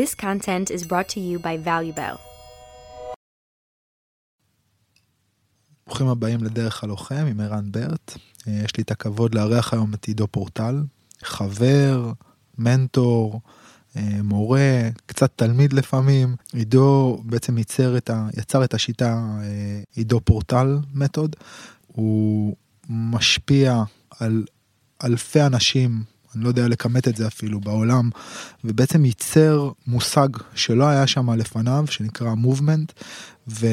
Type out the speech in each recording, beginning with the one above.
This content is brought to you by ValueBell. ברוכים הבאים לדרך הלוחם עם ערן ברט. אה, יש לי את הכבוד לארח היום את עידו פורטל, חבר, מנטור, אה, מורה, קצת תלמיד לפעמים. עידו בעצם ייצר את ה, יצר את השיטה אה, עידו פורטל מתוד. הוא משפיע על אלפי אנשים, אני לא יודע לכמת את זה אפילו בעולם, ובעצם ייצר מושג שלא היה שם לפניו, שנקרא מובמנט, ו...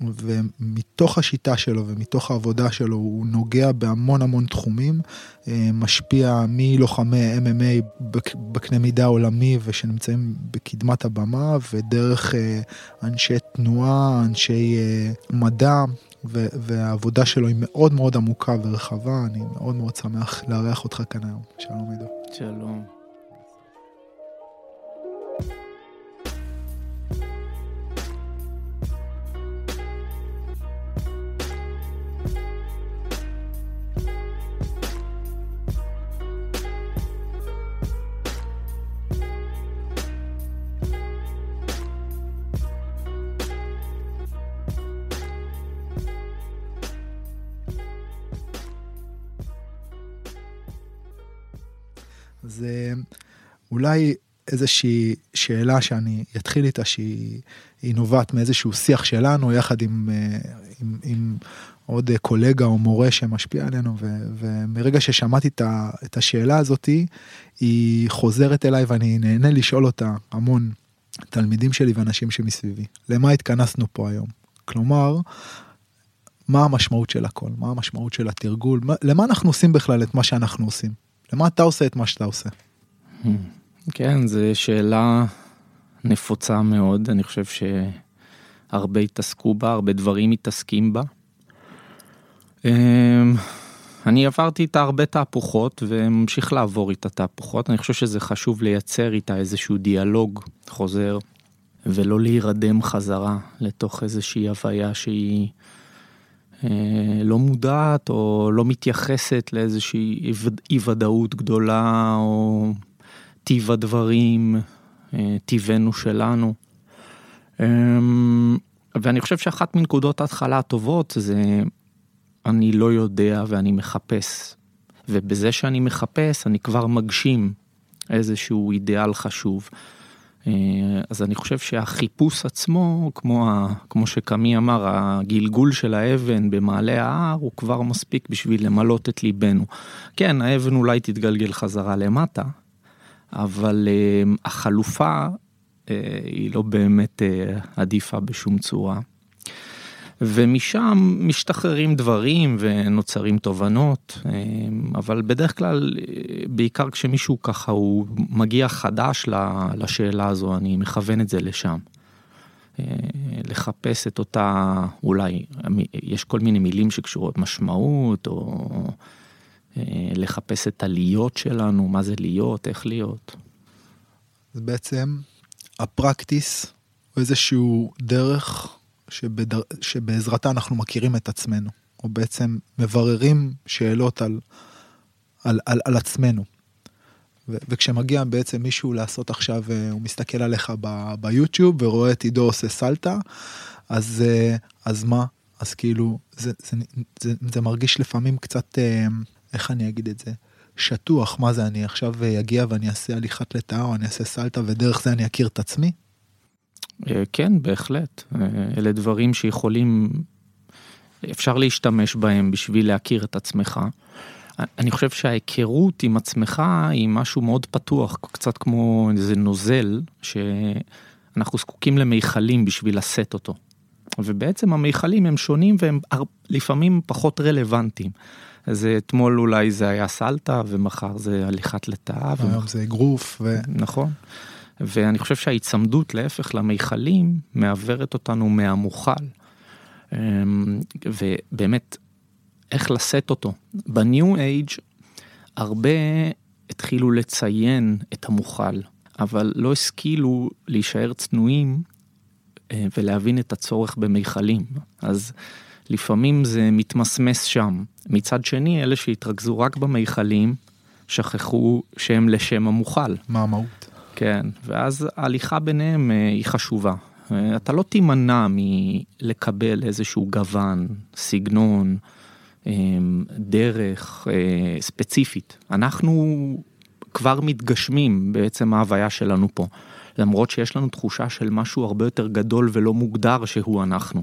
ומתוך השיטה שלו ומתוך העבודה שלו הוא נוגע בהמון המון תחומים, אה, משפיע מלוחמי MMA בקנה מידה עולמי ושנמצאים בקדמת הבמה ודרך אה, אנשי תנועה, אנשי אה, מדע. והעבודה שלו היא מאוד מאוד עמוקה ורחבה, אני מאוד מאוד שמח לארח אותך כאן היום. שלום עידו. שלום. אז אה, אולי איזושהי שאלה שאני אתחיל איתה שהיא נובעת מאיזשהו שיח שלנו יחד עם, אה, עם, עם עוד קולגה או מורה שמשפיע עלינו ו, ומרגע ששמעתי את השאלה הזאתי היא חוזרת אליי ואני נהנה לשאול אותה המון תלמידים שלי ואנשים שמסביבי. למה התכנסנו פה היום? כלומר מה המשמעות של הכל? מה המשמעות של התרגול? מה, למה אנחנו עושים בכלל את מה שאנחנו עושים למה אתה עושה את מה שאתה עושה? כן, זו שאלה נפוצה מאוד, אני חושב שהרבה התעסקו בה, הרבה דברים מתעסקים בה. אמ, אני עברתי איתה הרבה תהפוכות וממשיך לעבור איתה תהפוכות, אני חושב שזה חשוב לייצר איתה איזשהו דיאלוג חוזר ולא להירדם חזרה לתוך איזושהי הוויה שהיא לא מודעת או לא מתייחסת לאיזושהי אי ודאות גדולה או טיב הדברים, אה, טיבנו שלנו. אמ, ואני חושב שאחת מנקודות ההתחלה הטובות זה אני לא יודע ואני מחפש. ובזה שאני מחפש אני כבר מגשים איזשהו אידיאל חשוב. אה, אז אני חושב שהחיפוש עצמו, כמו, ה, כמו שקמי אמר, הגלגול של האבן במעלה ההר הוא כבר מספיק בשביל למלות את ליבנו. כן, האבן אולי תתגלגל חזרה למטה, אבל uh, החלופה uh, היא לא באמת עדיפה בשום צורה. ומשם משתחררים דברים ונוצרים תובנות, אבל בדרך כלל, בעיקר כשמישהו ככה הוא מגיע חדש לשאלה הזו, אני מכוון את זה לשם. לחפש את אותה, אולי, יש כל מיני מילים שקשורות משמעות, או לחפש את הלהיות שלנו, מה זה להיות, איך להיות. זה בעצם הפרקטיס, הוא איזשהו דרך שבדר... שבעזרתה אנחנו מכירים את עצמנו, או בעצם מבררים שאלות על, על, על, על עצמנו. ו- וכשמגיע בעצם מישהו לעשות עכשיו, אה, הוא מסתכל עליך ב- ביוטיוב ורואה את עידו עושה סלטה, אז, אה, אז מה? אז כאילו, זה, זה, זה, זה מרגיש לפעמים קצת, אה, איך אני אגיד את זה? שטוח, מה זה, אני עכשיו אגיע ואני אעשה הליכת לטאה או אני אעשה סלטה ודרך זה אני אכיר את עצמי? אה, כן, בהחלט. אה, אלה דברים שיכולים, אפשר להשתמש בהם בשביל להכיר את עצמך. אני חושב שההיכרות עם עצמך היא משהו מאוד פתוח, קצת כמו איזה נוזל, שאנחנו זקוקים למיכלים בשביל לשאת אותו. ובעצם המיכלים הם שונים והם לפעמים פחות רלוונטיים. אז אתמול אולי זה היה סלטה ומחר זה הליכת לטאה. היום זה אגרוף. ו... נכון. ואני חושב שההיצמדות להפך למיכלים מעוורת אותנו מהמוכל. אמ, ובאמת, איך לשאת אותו. בניו אייג' הרבה התחילו לציין את המוכל, אבל לא השכילו להישאר צנועים אה, ולהבין את הצורך במיכלים. אז לפעמים זה מתמסמס שם. מצד שני, אלה שהתרכזו רק במיכלים, שכחו שהם לשם המוכל. מה המהות? כן, ואז ההליכה ביניהם אה, היא חשובה. אה, אתה לא תימנע מלקבל איזשהו גוון, סגנון, אה, דרך ספציפית. אנחנו כבר מתגשמים בעצם ההוויה שלנו פה. למרות שיש לנו תחושה של משהו הרבה יותר גדול ולא מוגדר שהוא אנחנו.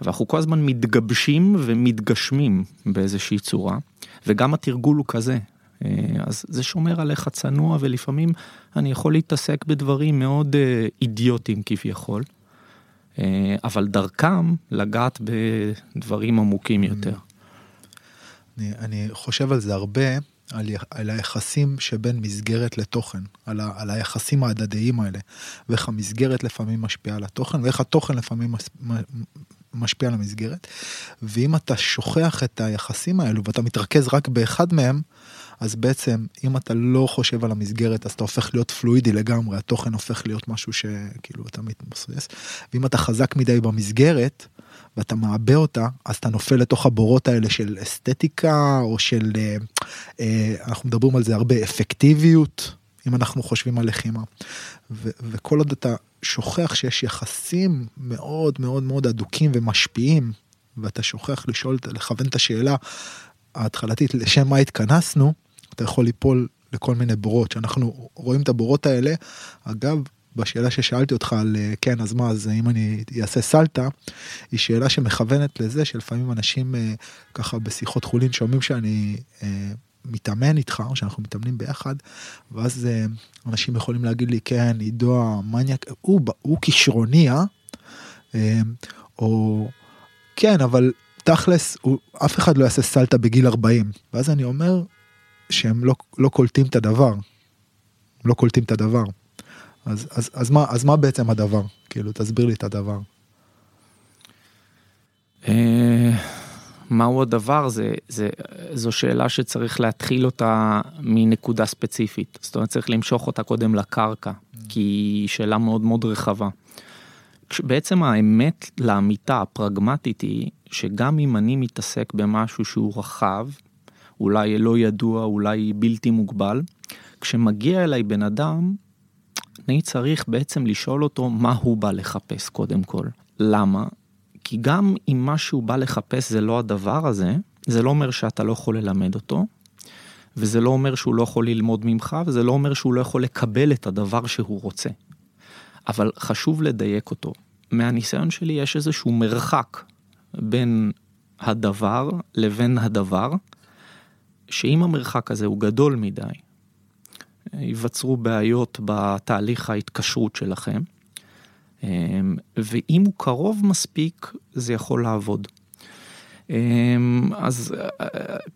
ואנחנו כל הזמן מתגבשים ומתגשמים באיזושהי צורה, וגם התרגול הוא כזה. אה, אז זה שומר עליך צנוע ולפעמים אני יכול להתעסק בדברים מאוד אה, אידיוטיים כביכול, אה, אבל דרכם לגעת בדברים עמוקים יותר. אני, אני חושב על זה הרבה, על, על היחסים שבין מסגרת לתוכן, על, ה, על היחסים ההדדיים האלה, ואיך המסגרת לפעמים משפיעה על התוכן, ואיך התוכן לפעמים מס, משפיע על המסגרת. ואם אתה שוכח את היחסים האלו ואתה מתרכז רק באחד מהם, אז בעצם אם אתה לא חושב על המסגרת אז אתה הופך להיות פלואידי לגמרי, התוכן הופך להיות משהו שכאילו אתה מתמסרס. ואם אתה חזק מדי במסגרת, ואתה מעבה אותה, אז אתה נופל לתוך הבורות האלה של אסתטיקה, או של, אה, אה, אנחנו מדברים על זה הרבה, אפקטיביות, אם אנחנו חושבים על לחימה. ו- וכל עוד אתה שוכח שיש יחסים מאוד מאוד מאוד אדוקים ומשפיעים, ואתה שוכח לשאול, לכוון את השאלה ההתחלתית, לשם מה התכנסנו, אתה יכול ליפול לכל מיני בורות, שאנחנו רואים את הבורות האלה, אגב, בשאלה ששאלתי אותך על אה, כן אז מה אז אם אני אעשה סלטה היא שאלה שמכוונת לזה שלפעמים אנשים אה, ככה בשיחות חולין שומעים שאני אה, מתאמן איתך או שאנחנו מתאמנים ביחד ואז אנשים יכולים להגיד לי כן עידו המניאק הוא, הוא כישרוני אה? או כן אבל תכלס הוא, אף אחד לא יעשה סלטה בגיל 40 ואז אני אומר שהם לא, לא קולטים את הדבר. לא קולטים את הדבר. אז, אז, אז, מה, אז מה בעצם הדבר? כאילו, תסביר לי את הדבר. אה, מהו הדבר? זה, זה, זו שאלה שצריך להתחיל אותה מנקודה ספציפית. זאת אומרת, צריך למשוך אותה קודם לקרקע, כי היא שאלה מאוד מאוד רחבה. בעצם האמת לאמיתה הפרגמטית היא שגם אם אני מתעסק במשהו שהוא רחב, אולי לא ידוע, אולי בלתי מוגבל, כשמגיע אליי בן אדם אני צריך בעצם לשאול אותו מה הוא בא לחפש קודם כל. למה? כי גם אם מה שהוא בא לחפש זה לא הדבר הזה, זה לא אומר שאתה לא יכול ללמד אותו, וזה לא אומר שהוא לא יכול ללמוד ממך, וזה לא אומר שהוא לא יכול לקבל את הדבר שהוא רוצה. אבל חשוב לדייק אותו. מהניסיון שלי יש איזשהו מרחק בין הדבר לבין הדבר, שאם המרחק הזה הוא גדול מדי, ייווצרו בעיות בתהליך ההתקשרות שלכם. אמ, ואם הוא קרוב מספיק, זה יכול לעבוד. אמ, אז אה,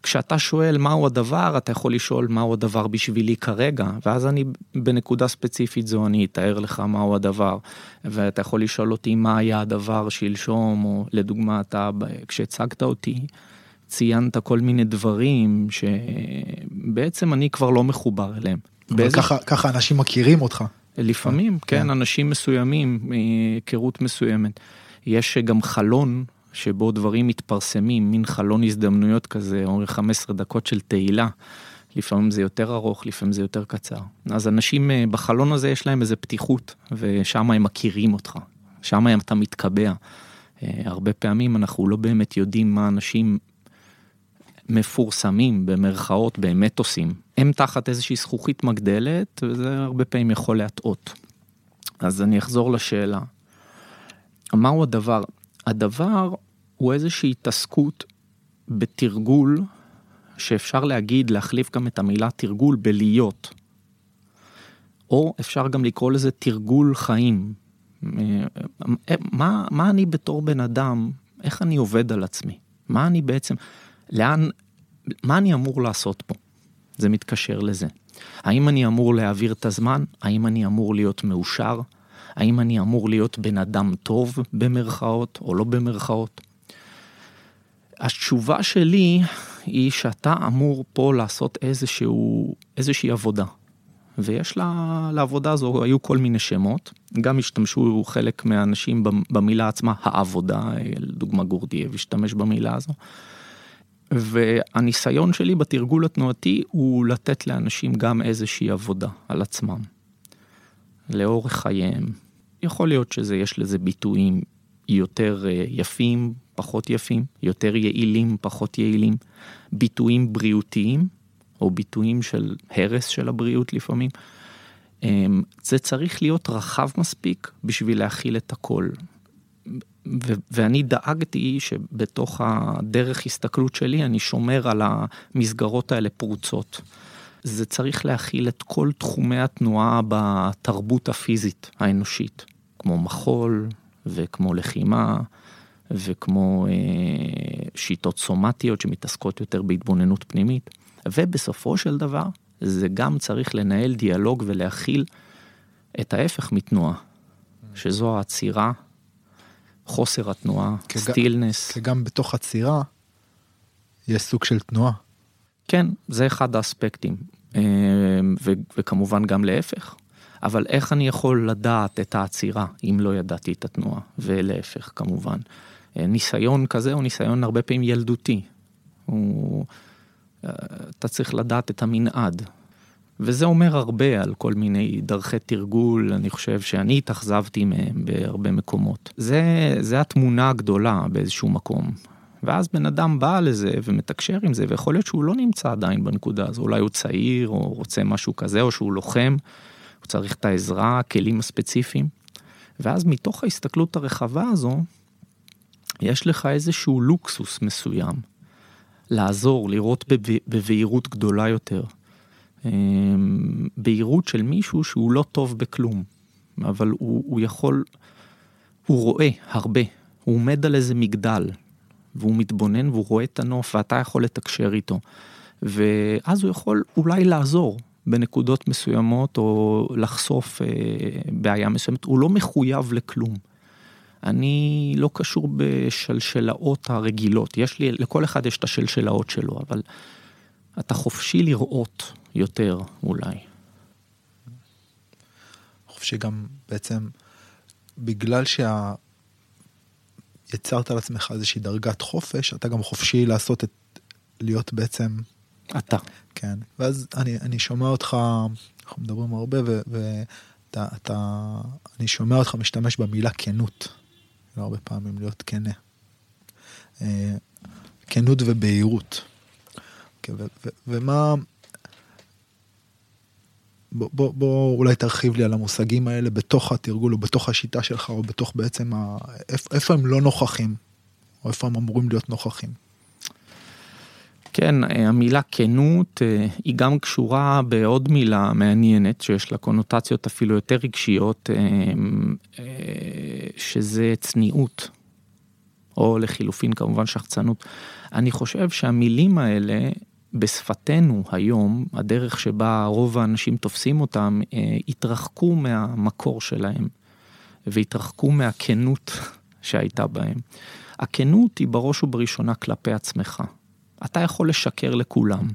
כשאתה שואל מהו הדבר, אתה יכול לשאול מהו הדבר בשבילי כרגע, ואז אני בנקודה ספציפית זו אני אתאר לך מהו הדבר, ואתה יכול לשאול אותי מה היה הדבר שלשום, או לדוגמה אתה כשהצגת אותי, ציינת כל מיני דברים שבעצם אני כבר לא מחובר אליהם. באיזה... ככה, ככה אנשים מכירים אותך. לפעמים, כן, כן, אנשים מסוימים, מהיכרות מסוימת. יש גם חלון שבו דברים מתפרסמים, מין חלון הזדמנויות כזה, או 15 דקות של תהילה. לפעמים זה יותר ארוך, לפעמים זה יותר קצר. אז אנשים אה, בחלון הזה יש להם איזה פתיחות, ושם הם מכירים אותך, שם אתה מתקבע. אה, הרבה פעמים אנחנו לא באמת יודעים מה אנשים מפורסמים במרכאות באמת עושים. הם תחת איזושהי זכוכית מגדלת וזה הרבה פעמים יכול להטעות. אז אני אחזור לשאלה. מהו הדבר? הדבר הוא איזושהי התעסקות בתרגול שאפשר להגיד, להחליף גם את המילה תרגול בלהיות. או אפשר גם לקרוא לזה תרגול חיים. מה, מה אני בתור בן אדם, איך אני עובד על עצמי? מה אני בעצם, לאן, מה אני אמור לעשות פה? זה מתקשר לזה. האם אני אמור להעביר את הזמן? האם אני אמור להיות מאושר? האם אני אמור להיות בן אדם טוב במרכאות או לא במרכאות? התשובה שלי היא שאתה אמור פה לעשות איזשהו, איזושהי עבודה. ויש לה, לעבודה הזו, היו כל מיני שמות, גם השתמשו חלק מהאנשים במילה עצמה, העבודה, לדוגמה גורדייב השתמש במילה הזו. והניסיון שלי בתרגול התנועתי הוא לתת לאנשים גם איזושהי עבודה על עצמם. לאורך חייהם. יכול להיות יש לזה ביטויים יותר אה, יפים, פחות יפים, יותר יעילים, פחות יעילים, ביטויים בריאותיים, או ביטויים של הרס של הבריאות לפעמים. אמ, זה צריך להיות רחב מספיק בשביל להכיל את הכל. ו- ואני דאגתי שבתוך הדרך הסתכלות שלי אני שומר על המסגרות האלה פרוצות. זה צריך להכיל את כל תחומי התנועה בתרבות הפיזית האנושית, כמו מחול וכמו לחימה וכמו אה, שיטות סומטיות שמתעסקות יותר בהתבוננות פנימית. ובסופו של דבר זה גם צריך לנהל דיאלוג ולהכיל את ההפך מתנועה, שזו העצירה, חוסר התנועה. סטילנס. כי גם בתוך עצירה יש סוג של תנועה. כן, זה אחד האספקטים, אה, ו- וכמובן גם להפך. אבל איך אני יכול לדעת את העצירה אם לא ידעתי את התנועה, ולהפך כמובן. אה, ניסיון כזה הוא ניסיון הרבה פעמים ילדותי. הוא... אה, אתה צריך לדעת את המנעד. וזה אומר הרבה על כל מיני דרכי תרגול, אני חושב שאני התאכזבתי מהם בהרבה מקומות. זה, זה התמונה הגדולה באיזשהו מקום. ואז בן אדם בא לזה ומתקשר עם זה, ויכול להיות שהוא לא נמצא עדיין בנקודה הזו, אולי הוא צעיר, או רוצה משהו כזה, או שהוא לוחם, הוא צריך את העזרה, הכלים הספציפיים. ואז מתוך ההסתכלות הרחבה הזו, יש לך איזשהו לוקסוס מסוים. לעזור, לראות בבהירות גדולה יותר. אמ, בהירות של מישהו שהוא לא טוב בכלום, אבל הוא, הוא יכול, הוא רואה הרבה, הוא עומד על איזה מגדל, והוא מתבונן והוא רואה את הנוף ואתה יכול לתקשר איתו. ואז הוא יכול אולי לעזור בנקודות מסוימות או לחשוף אה, בעיה מסוימת, הוא לא מחויב לכלום. אני לא קשור בשלשלאות הרגילות, יש לי, לכל אחד יש את השלשלאות שלו, אבל אתה חופשי לראות יותר אולי. חופשי גם בעצם, בגלל שה... יצרת על עצמך איזושהי דרגת חופש, אתה גם חופשי לעשות את, להיות בעצם... אתה. כן, ואז אני, אני שומע אותך, אנחנו מדברים הרבה, ואתה, אתה, אני שומע אותך משתמש במילה כנות. לא הרבה פעמים להיות כנה. אה, כנות ובהירות. אוקיי, ומה... בוא, בוא, בוא אולי תרחיב לי על המושגים האלה בתוך התרגול או בתוך השיטה שלך או בתוך בעצם ה... איפה הם לא נוכחים או איפה הם אמורים להיות נוכחים. כן, אה, המילה כנות אה, היא גם קשורה בעוד מילה מעניינת שיש לה קונוטציות אפילו יותר רגשיות, אה, שזה צניעות, או לחילופין כמובן שחצנות. אני חושב שהמילים האלה בשפתנו היום, הדרך שבה רוב האנשים תופסים אותם, התרחקו מהמקור שלהם והתרחקו מהכנות שהייתה בהם. הכנות היא בראש ובראשונה כלפי עצמך. אתה יכול לשקר לכולם.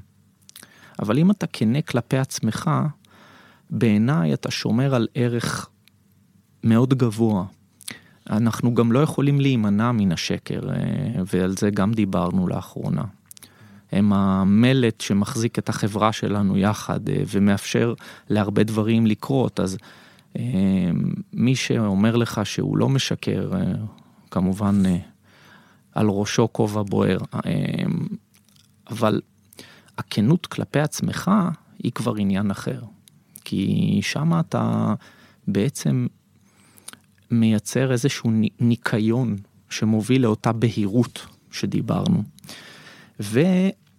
אבל אם אתה כנה כלפי עצמך, בעיניי אתה שומר על ערך מאוד גבוה. אנחנו גם לא יכולים להימנע מן השקר, אה, ועל זה גם דיברנו לאחרונה. הם המלט שמחזיק את החברה שלנו יחד אה, ומאפשר להרבה דברים לקרות, אז אה, מי שאומר לך שהוא לא משקר, כמובן על ראשו כובע בוער. אבל הכנות כלפי עצמך היא כבר עניין אחר. כי שם אתה בעצם מייצר איזשהו ניקיון שמוביל לאותה בהירות שדיברנו.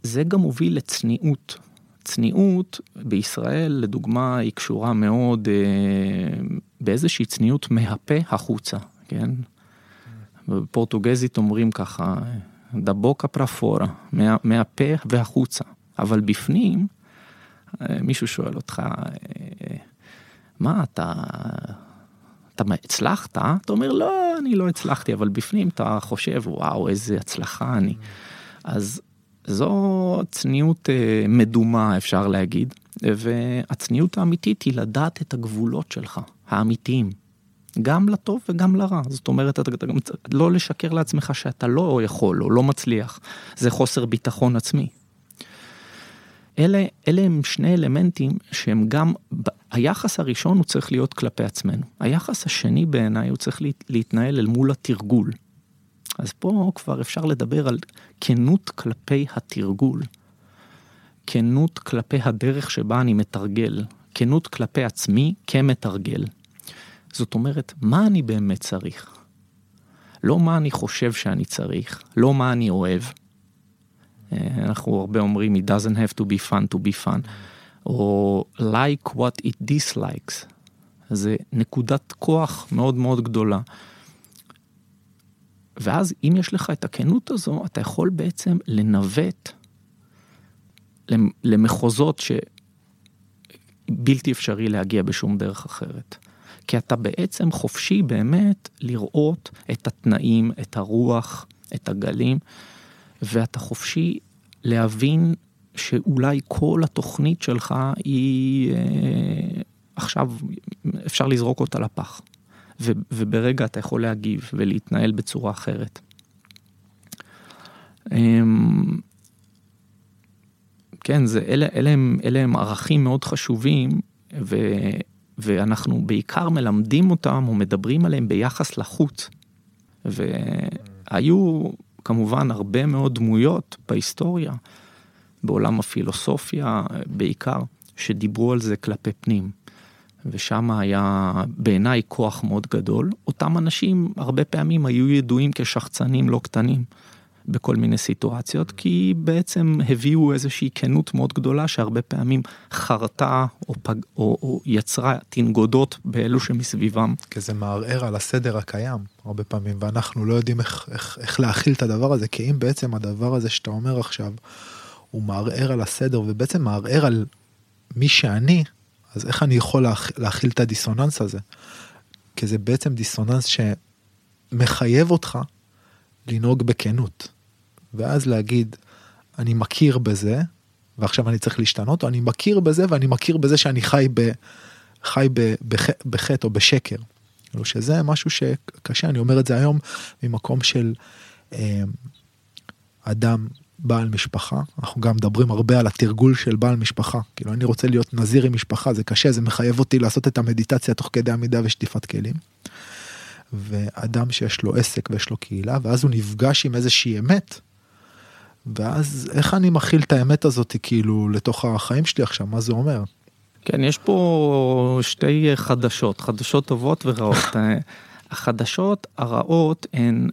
וזה גם מוביל לצניעות. צניעות בישראל, לדוגמה, היא קשורה מאוד אה, באיזושהי צניעות מהפה החוצה, כן? בפורטוגזית אומרים ככה, para fora, מה, מהפה והחוצה. אבל בפנים, אה, מישהו שואל אותך, אה, מה אתה, אתה הצלחת? אתה אומר, לא, אני לא הצלחתי, אבל בפנים אתה חושב, וואו, איזה הצלחה אני. אז זו צניעות אה, מדומה, אפשר להגיד, והצניעות האמיתית היא לדעת את הגבולות שלך, האמיתיים. גם לטוב וגם לרע. זאת אומרת, אתה גם לא לשקר לעצמך שאתה לא יכול או לא מצליח. זה חוסר ביטחון עצמי. אלה, אלה הם שני אלמנטים שהם גם, היחס הראשון הוא צריך להיות כלפי עצמנו. היחס השני בעיניי הוא צריך להתנהל אל מול התרגול. אז פה כבר אפשר לדבר על כנות כלפי התרגול. כנות כלפי הדרך שבה אני מתרגל. כנות כלפי עצמי כמתרגל. זאת אומרת, מה אני באמת צריך? לא מה אני חושב שאני צריך, לא מה אני אוהב. אה, אנחנו הרבה אומרים, it doesn't have to be fun to be fun, או like what it dislikes. זה נקודת כוח מאוד מאוד גדולה. ואז אם יש לך את הכנות הזו, אתה יכול בעצם לנווט למחוזות שבלתי אפשרי להגיע בשום דרך אחרת. כי אתה בעצם חופשי באמת לראות את התנאים, את הרוח, את הגלים, ואתה חופשי להבין שאולי כל התוכנית שלך היא אה, עכשיו אפשר לזרוק אותה לפח. ו, וברגע אתה יכול להגיב ולהתנהל בצורה אחרת. אמ, כן, זה, אלה, אלה, הם, אלה הם ערכים מאוד חשובים, ו, ואנחנו בעיקר מלמדים אותם או מדברים עליהם ביחס לחוץ. והיו כמובן הרבה מאוד דמויות בהיסטוריה, בעולם הפילוסופיה בעיקר, שדיברו על זה כלפי פנים. ושם היה בעיניי כוח מאוד גדול. אותם אנשים הרבה פעמים היו ידועים כשחצנים לא קטנים. בכל מיני סיטואציות, כי בעצם הביאו איזושהי כנות מאוד גדולה שהרבה פעמים חרתה או, פג, או, או יצרה תנגודות באלו שמסביבם. כי זה מערער על הסדר הקיים הרבה פעמים, ואנחנו לא יודעים איך, איך, איך להכיל את הדבר הזה, כי אם בעצם הדבר הזה שאתה אומר עכשיו, הוא מערער על הסדר ובעצם מערער על מי שאני, אז איך אני יכול להכ, להכיל את הדיסוננס הזה? כי זה בעצם דיסוננס שמחייב אותך לנהוג בכנות. ואז להגיד, אני מכיר בזה, ועכשיו אני צריך להשתנות, או אני מכיר בזה ואני מכיר בזה שאני חי, ב, חי ב, בח, בחטא או בשקר. כאילו שזה משהו שקשה, אני אומר את זה היום ממקום של אה, אדם בעל משפחה, אנחנו גם מדברים הרבה על התרגול של בעל משפחה, כאילו אני רוצה להיות נזיר עם משפחה, זה קשה, זה מחייב אותי לעשות את המדיטציה תוך כדי עמידה ושטיפת כלים. ואדם שיש לו עסק ויש לו קהילה, ואז הוא נפגש עם איזושהי אמת, ואז איך אני מכיל את האמת הזאת כאילו לתוך החיים שלי עכשיו, מה זה אומר? כן, יש פה שתי חדשות, חדשות טובות ורעות. החדשות הרעות הן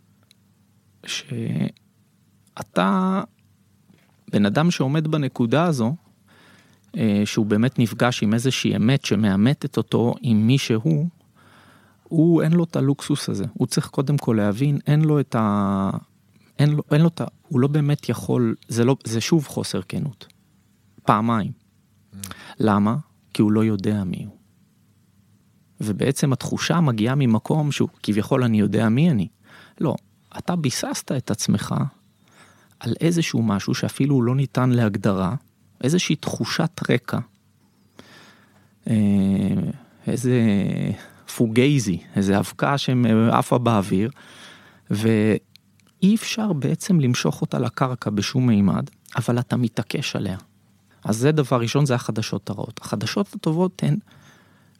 שאתה בן אדם שעומד בנקודה הזו, אה, שהוא באמת נפגש עם איזושהי אמת שמאמתת אותו עם מי שהוא, הוא אין לו את הלוקסוס הזה, הוא צריך קודם כל להבין, אין לו את ה... אין לו, אין לו את ה... הוא לא באמת יכול, זה לא, זה שוב חוסר כנות. פעמיים. Mm. למה? כי הוא לא יודע מי הוא. ובעצם התחושה מגיעה ממקום שהוא כביכול אני יודע מי אני. לא, אתה ביססת את עצמך על איזשהו משהו שאפילו לא ניתן להגדרה, איזושהי תחושת רקע, אה, איזה פוגייזי, איזה אבקה שעפה באוויר, ואי אפשר בעצם למשוך אותה לקרקע בשום מימד, אבל אתה מתעקש עליה. אז זה דבר ראשון, זה החדשות הרעות. החדשות הטובות הן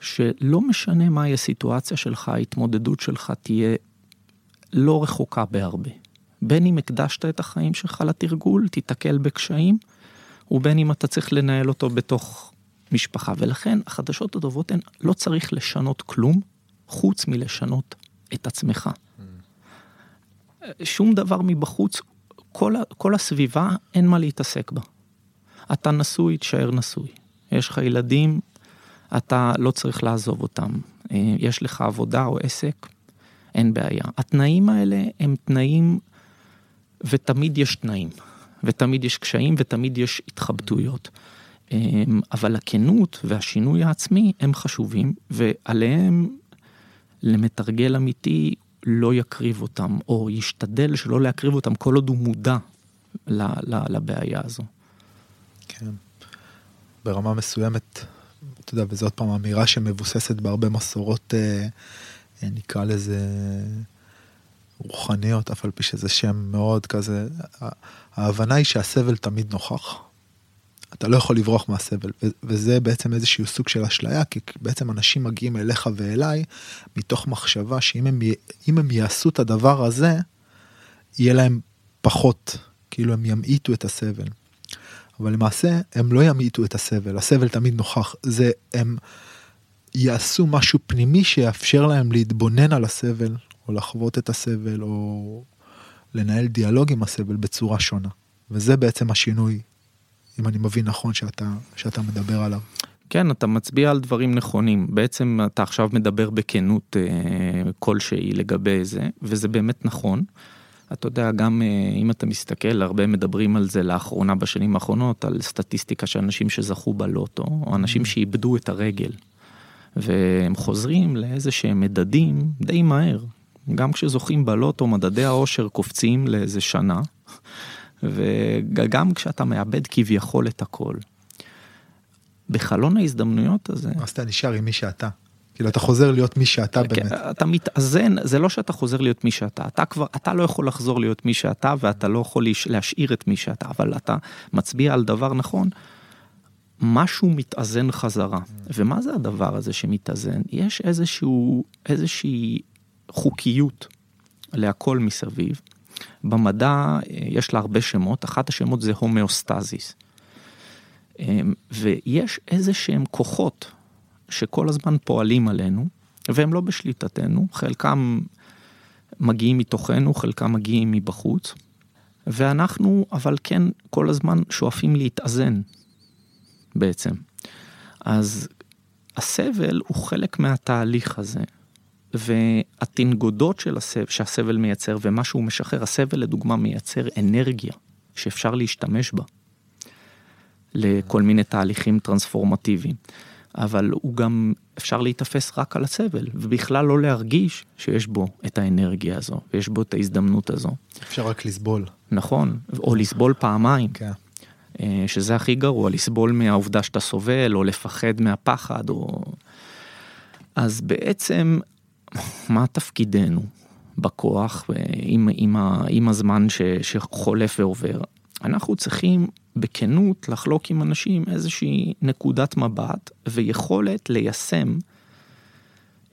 שלא משנה מהי הסיטואציה שלך, ההתמודדות שלך תהיה לא רחוקה בהרבה. בין אם הקדשת את החיים שלך לתרגול, תיתקל בקשיים, ובין אם אתה צריך לנהל אותו בתוך משפחה. ולכן החדשות הטובות הן, לא צריך לשנות כלום, חוץ מלשנות את עצמך. שום דבר מבחוץ, כל, כל הסביבה, אין מה להתעסק בה. אתה נשוי, תשאר נשוי. יש לך ילדים, אתה לא צריך לעזוב אותם. אה, יש לך עבודה או עסק, אין בעיה. התנאים האלה הם תנאים ותמיד יש תנאים, ותמיד יש קשיים, ותמיד יש התחבטויות. אמ, אבל הכנות והשינוי העצמי הם חשובים, ועליהם למתרגל אמיתי לא יקריב אותם, או ישתדל שלא להקריב אותם כל עוד הוא מודע לבעיה הזו. כן. ברמה מסוימת, אתה יודע, וזו עוד פעם אמירה שמבוססת בהרבה מסורות, אה, אה נקרא לזה רוחניות, אף על פי שזה שם מאוד כזה, ההבנה היא שהסבל תמיד נוכח. אתה לא יכול לברוח מהסבל, וזה בעצם איזשהו סוג של אשליה, כי בעצם אנשים מגיעים אליך ואליי מתוך מחשבה שאם הם, הם יעשו את הדבר הזה, יהיה להם פחות, כאילו הם ימעיטו את הסבל. אבל למעשה הם לא ימעיטו את הסבל, הסבל תמיד נוכח, זה הם יעשו משהו פנימי שיאפשר להם להתבונן על הסבל, או לחוות את הסבל, או לנהל דיאלוג עם הסבל בצורה שונה. וזה בעצם השינוי, אם אני מבין נכון, שאתה, שאתה מדבר עליו. כן, אתה מצביע על דברים נכונים. בעצם אתה עכשיו מדבר בכנות אה, כלשהי לגבי זה, וזה באמת נכון. אתה יודע, גם אה, אם אתה מסתכל, הרבה מדברים על זה לאחרונה, בשנים האחרונות, על סטטיסטיקה של אנשים שזכו בלוטו, או אנשים שאיבדו את הרגל. והם חוזרים לאיזה שהם מדדים די מהר. גם כשזוכים בלוטו, מדדי העושר קופצים לאיזה שנה, וגם כשאתה מאבד כביכול את הכל. בחלון ההזדמנויות הזה, אז אתה נשאר עם מי שאתה. כאילו אתה חוזר להיות מי שאתה כן, באמת. אתה מתאזן, זה לא שאתה חוזר להיות מי שאתה, אתה כבר, אתה לא יכול לחזור להיות מי שאתה ואתה לא יכול להש- להשאיר את מי שאתה, אבל אתה מצביע על דבר נכון, משהו מתאזן חזרה. ומה זה הדבר הזה שמתאזן? יש איזשהו, איזושהי חוקיות להכל מסביב. במדע אה, יש לה הרבה שמות, אחת השמות זה הומאוסטזיס. אמ, ויש איזה שהם כוחות שכל הזמן פועלים עלינו, והם לא בשליטתנו, חלקם מגיעים מתוכנו, חלקם מגיעים מבחוץ, ואנחנו אבל כן כל הזמן שואפים להתאזן בעצם. אז הסבל הוא חלק מהתהליך הזה, והתנגודות של הסבל, שהסבל מייצר ומה שהוא משחרר, הסבל לדוגמה מייצר אנרגיה שאפשר להשתמש בה לכל מיני תהליכים טרנספורמטיביים. אבל הוא גם אפשר להיתפס רק על הסבל ובכלל לא להרגיש שיש בו את האנרגיה הזו ויש בו את ההזדמנות הזו. אפשר רק לסבול. נכון, או לסבול פעמיים, כן. אה, שזה הכי גרוע, לסבול מהעובדה שאתה סובל או לפחד מהפחד או... אז בעצם מה תפקידנו בכוח עם, עם, ה, עם הזמן ש, שחולף ועובר? אנחנו צריכים בכנות לחלוק עם אנשים איזושהי נקודת מבט ויכולת ליישם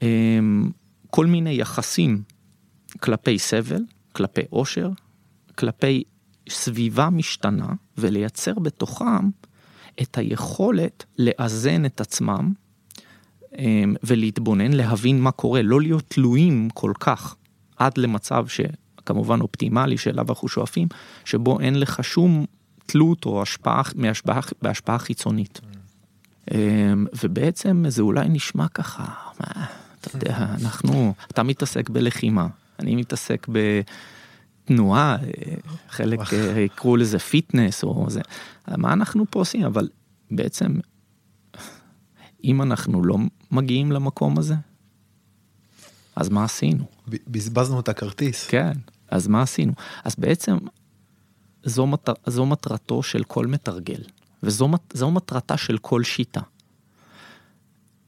אמ, כל מיני יחסים כלפי סבל, כלפי עושר, כלפי סביבה משתנה ולייצר בתוכם את היכולת לאזן את עצמם ולהתבונן, להבין מה קורה, לא להיות תלויים כל כך עד למצב שכמובן אופטימלי שאליו אנחנו שואפים, שבו אין לך שום תלות או השפעה, מהשפעה, בהשפעה חיצונית. אמ, ובעצם זה אולי נשמע ככה, מה, אתה יודע, אנחנו, אתה מתעסק בלחימה, אני מתעסק בתנועה, אה, חלק יקראו לזה פיטנס או זה, מה אנחנו פה עושים, אבל בעצם, אם אנחנו לא מגיעים למקום הזה, אז מה עשינו? בזבזנו את הכרטיס. כן, אז מה עשינו? אז בעצם זו, מטר, זו מטרתו של כל מתרגל, וזו מט- מטרתה של כל שיטה.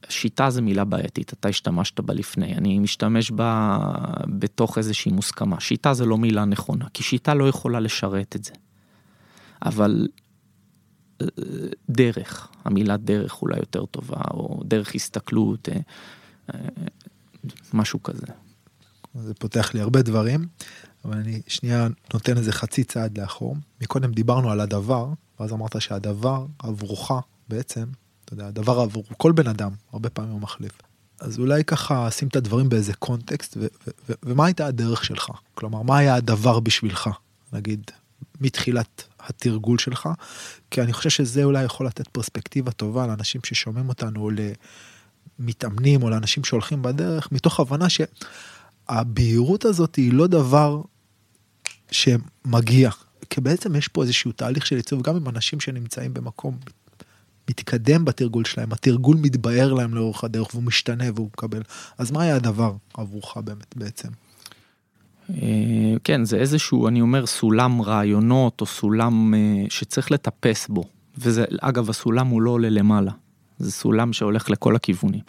שיטה זה מילה בעייתית, אתה השתמשת בה לפני, אני משתמש בה בתוך איזושהי מוסכמה. שיטה זה לא מילה נכונה, כי שיטה לא יכולה לשרת את זה. אבל דרך, המילה דרך אולי יותר טובה, או דרך הסתכלות, אה, אה, משהו כזה. זה פותח לי הרבה דברים, אבל אני שנייה נותן איזה חצי צעד לאחור. מקודם דיברנו על הדבר, ואז אמרת שהדבר עבורך בעצם, אתה יודע, הדבר עבור כל בן אדם, הרבה פעמים הוא מחליף. אז אולי ככה שים את הדברים באיזה קונטקסט, ומה הייתה הדרך שלך? כלומר, מה היה הדבר בשבילך, נגיד, מתחילת התרגול שלך? כי אני חושב שזה אולי יכול לתת פרספקטיבה טובה לאנשים ששומעים אותנו, או למתאמנים, או לאנשים שהולכים בדרך, מתוך הבנה ש... הבהירות הזאת היא לא דבר שמגיע, כי בעצם יש פה איזשהו תהליך של עיצוב, גם עם אנשים שנמצאים במקום מתקדם בתרגול שלהם, התרגול מתבהר להם לאורך הדרך והוא משתנה והוא מקבל. אז מה היה הדבר עבורך באמת בעצם? אה, כן, זה איזשהו, אני אומר, סולם רעיונות או סולם אה, שצריך לטפס בו. וזה, אגב, הסולם הוא לא עולה למעלה, זה סולם שהולך לכל הכיוונים.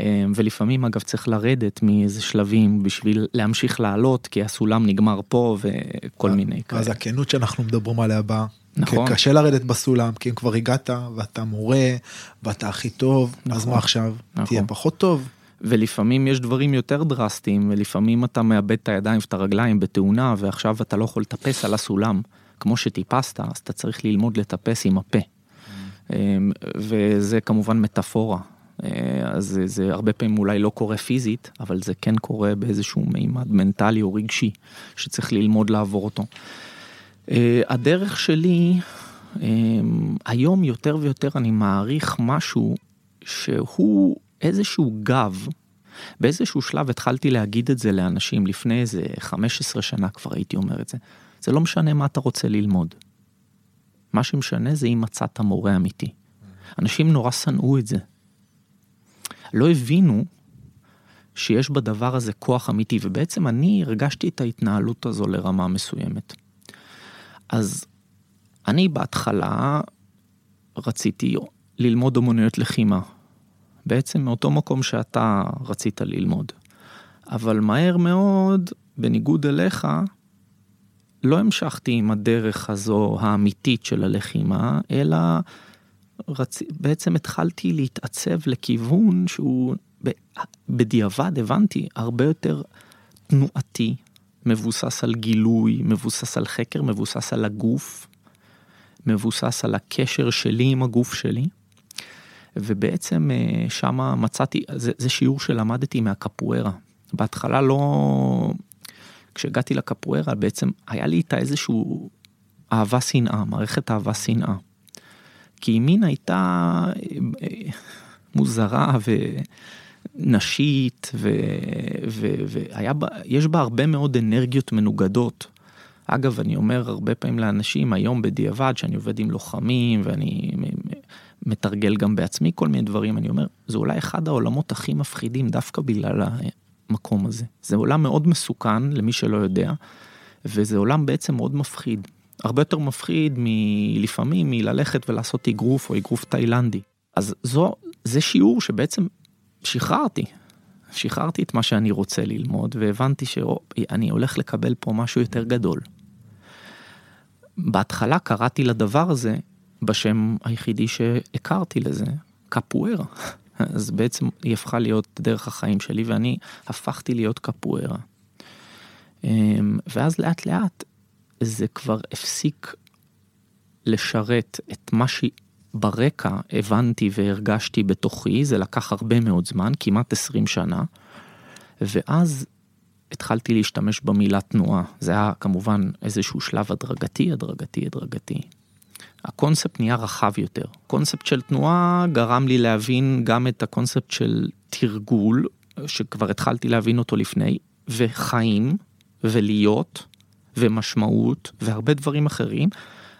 אה, ולפעמים אגב צריך לרדת מאיזה שלבים בשביל להמשיך לעלות כי הסולם נגמר פה וכל מיני כאלה. אז הכנות שאנחנו מדברים עליה באה. נכון. קשה לרדת בסולם כי אם כבר הגעת ואתה מורה ואתה הכי טוב נכון. אז מה עכשיו נכון. תהיה פחות טוב. ולפעמים יש דברים יותר דרסטיים ולפעמים אתה מאבד את הידיים ואת הרגליים בתאונה ועכשיו אתה לא יכול לטפס על הסולם כמו שטיפסת אז אתה צריך ללמוד לטפס עם הפה. Mm. וזה כמובן מטאפורה אה, אז זה, זה הרבה פעמים אולי לא קורה פיזית, אבל זה כן קורה באיזשהו מימד מנטלי או רגשי, שצריך ללמוד לעבור אותו. אה, הדרך שלי, אה, היום יותר ויותר אני מעריך משהו שהוא איזשהו גב. באיזשהו שלב התחלתי להגיד את זה לאנשים לפני איזה 15 שנה כבר הייתי אומר את זה. זה לא משנה מה אתה רוצה ללמוד. מה שמשנה זה אם מצאת מורה אמיתי. אנשים נורא שנאו את זה. לא הבינו שיש בדבר הזה כוח אמיתי, ובעצם אני הרגשתי את ההתנהלות הזו לרמה מסוימת. אז אני בהתחלה רציתי ללמוד אומנויות לחימה, בעצם מאותו מקום שאתה רצית ללמוד. אבל מהר מאוד, בניגוד אליך, לא המשכתי עם הדרך הזו האמיתית של הלחימה, אלא רצ... בעצם התחלתי להתעצב לכיוון שהוא בדיעבד הבנתי הרבה יותר תנועתי, מבוסס על גילוי, מבוסס על חקר, מבוסס על הגוף, מבוסס על הקשר שלי עם הגוף שלי. ובעצם אה, שם מצאתי, זה, זה שיעור שלמדתי מהקפוארה. בהתחלה לא, כשהגעתי לקפוארה בעצם היה לי איתה איזשהו אהבה שנאה, מערכת אהבה שנאה. כי מין הייתה אה, מוזרה ונשית ויש בה הרבה מאוד אנרגיות מנוגדות. אגב, אני אומר הרבה פעמים לאנשים היום בדיעבד, שאני עובד עם לוחמים ואני מתרגל גם בעצמי כל מיני דברים, אני אומר, זה אולי אחד העולמות הכי מפחידים דווקא בגלל המקום הזה. זה עולם מאוד מסוכן למי שלא יודע, וזה עולם בעצם מאוד מפחיד. הרבה יותר מפחיד מלפעמים מללכת ולעשות אגרוף או אגרוף תאילנדי. אז זו, זה שיעור שבעצם שחררתי. שחררתי את מה שאני רוצה ללמוד והבנתי שאני הולך לקבל פה משהו יותר גדול. בהתחלה קראתי לדבר הזה בשם היחידי שהכרתי לזה, קפוארה. אז בעצם היא הפכה להיות דרך החיים שלי ואני הפכתי להיות קפוארה. אמ, ואז לאט לאט זה כבר הפסיק לשרת את מה שברקע הבנתי והרגשתי בתוכי, זה לקח הרבה מאוד זמן, כמעט 20 שנה, ואז התחלתי להשתמש במילה תנועה. זה היה כמובן איזשהו שלב הדרגתי, הדרגתי, הדרגתי. הקונספט נהיה רחב יותר. קונספט של תנועה גרם לי להבין גם את הקונספט של תרגול, שכבר התחלתי להבין אותו לפני, וחיים, ולהיות, ומשמעות והרבה דברים אחרים,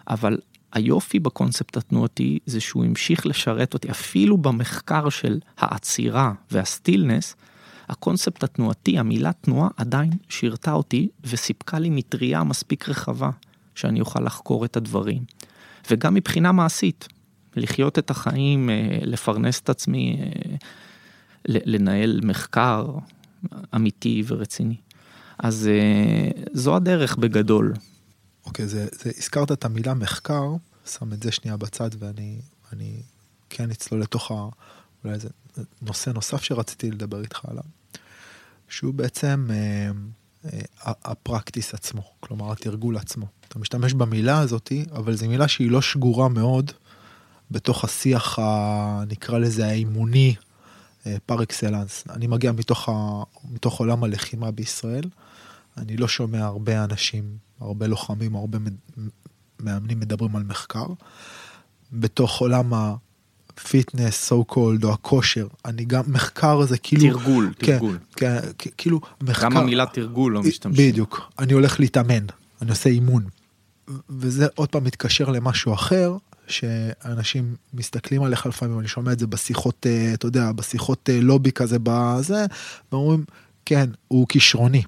אבל היופי בקונספט התנועתי זה שהוא המשיך לשרת אותי אפילו במחקר של העצירה והסטילנס, הקונספט התנועתי, המילה תנועה עדיין שירתה אותי וסיפקה לי מטריה מספיק רחבה שאני אוכל לחקור את הדברים. וגם מבחינה מעשית, לחיות את החיים, אה, לפרנס את עצמי, אה, לנהל מחקר אמיתי ורציני. אז אה, זו הדרך בגדול. אוקיי, זה, זה, הזכרת את המילה מחקר, שם את זה שנייה בצד ואני אני כן אצלול לתוך ה... אולי זה נושא נוסף שרציתי לדבר איתך עליו, שהוא בעצם אה, אה, הפרקטיס עצמו, כלומר התרגול עצמו. אתה משתמש במילה הזאתי, אבל זו מילה שהיא לא שגורה מאוד בתוך השיח, ה, נקרא לזה האימוני פר אקסלנס. אני מגיע מתוך, ה, מתוך עולם הלחימה בישראל. אני לא שומע הרבה אנשים, הרבה לוחמים, הרבה מאמנים מדברים על מחקר. בתוך עולם ה fitness, so called, או הכושר, אני גם, מחקר זה כאילו... תרגול, כן, תרגול. כן, כאילו, מחקר... גם המילה תרגול לא משתמשים. בדיוק, אני הולך להתאמן, אני עושה אימון. וזה עוד פעם מתקשר למשהו אחר, שאנשים מסתכלים עליך לפעמים, אני שומע את זה בשיחות, אה, אתה יודע, בשיחות אה, לובי כזה בזה, ואומרים, כן, הוא כישרוני.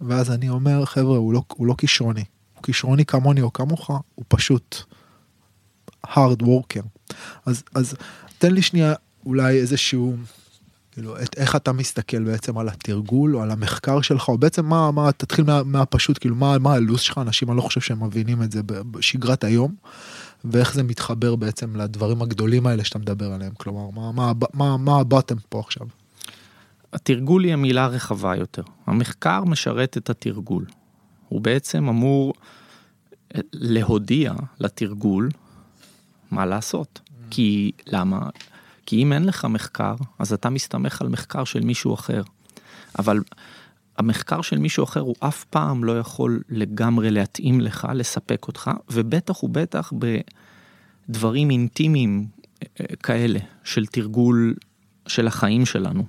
ואז אני אומר, חבר'ה, הוא לא, הוא לא כישרוני. הוא כישרוני כמוני או כמוך, הוא פשוט hard worker. אז, אז תן לי שנייה אולי איזשהו, כאילו, את, איך אתה מסתכל בעצם על התרגול או על המחקר שלך, או בעצם מה, מה, תתחיל מה, מהפשוט, כאילו, מה, מה הלו"ז שלך, אנשים, אני לא חושב שהם מבינים את זה בשגרת היום, ואיך זה מתחבר בעצם לדברים הגדולים האלה שאתה מדבר עליהם, כלומר, מה, מה, מה, מה הבטם פה עכשיו? התרגול היא המילה הרחבה יותר. המחקר משרת את התרגול. הוא בעצם אמור אה, להודיע לתרגול מה לעשות. כי למה? כי אם אין לך מחקר, אז אתה מסתמך על מחקר של מישהו אחר. אבל המחקר של מישהו אחר הוא אף פעם לא יכול לגמרי להתאים לך, לספק אותך, ובטח ובטח בדברים אינטימיים אה, כאלה של תרגול של החיים שלנו.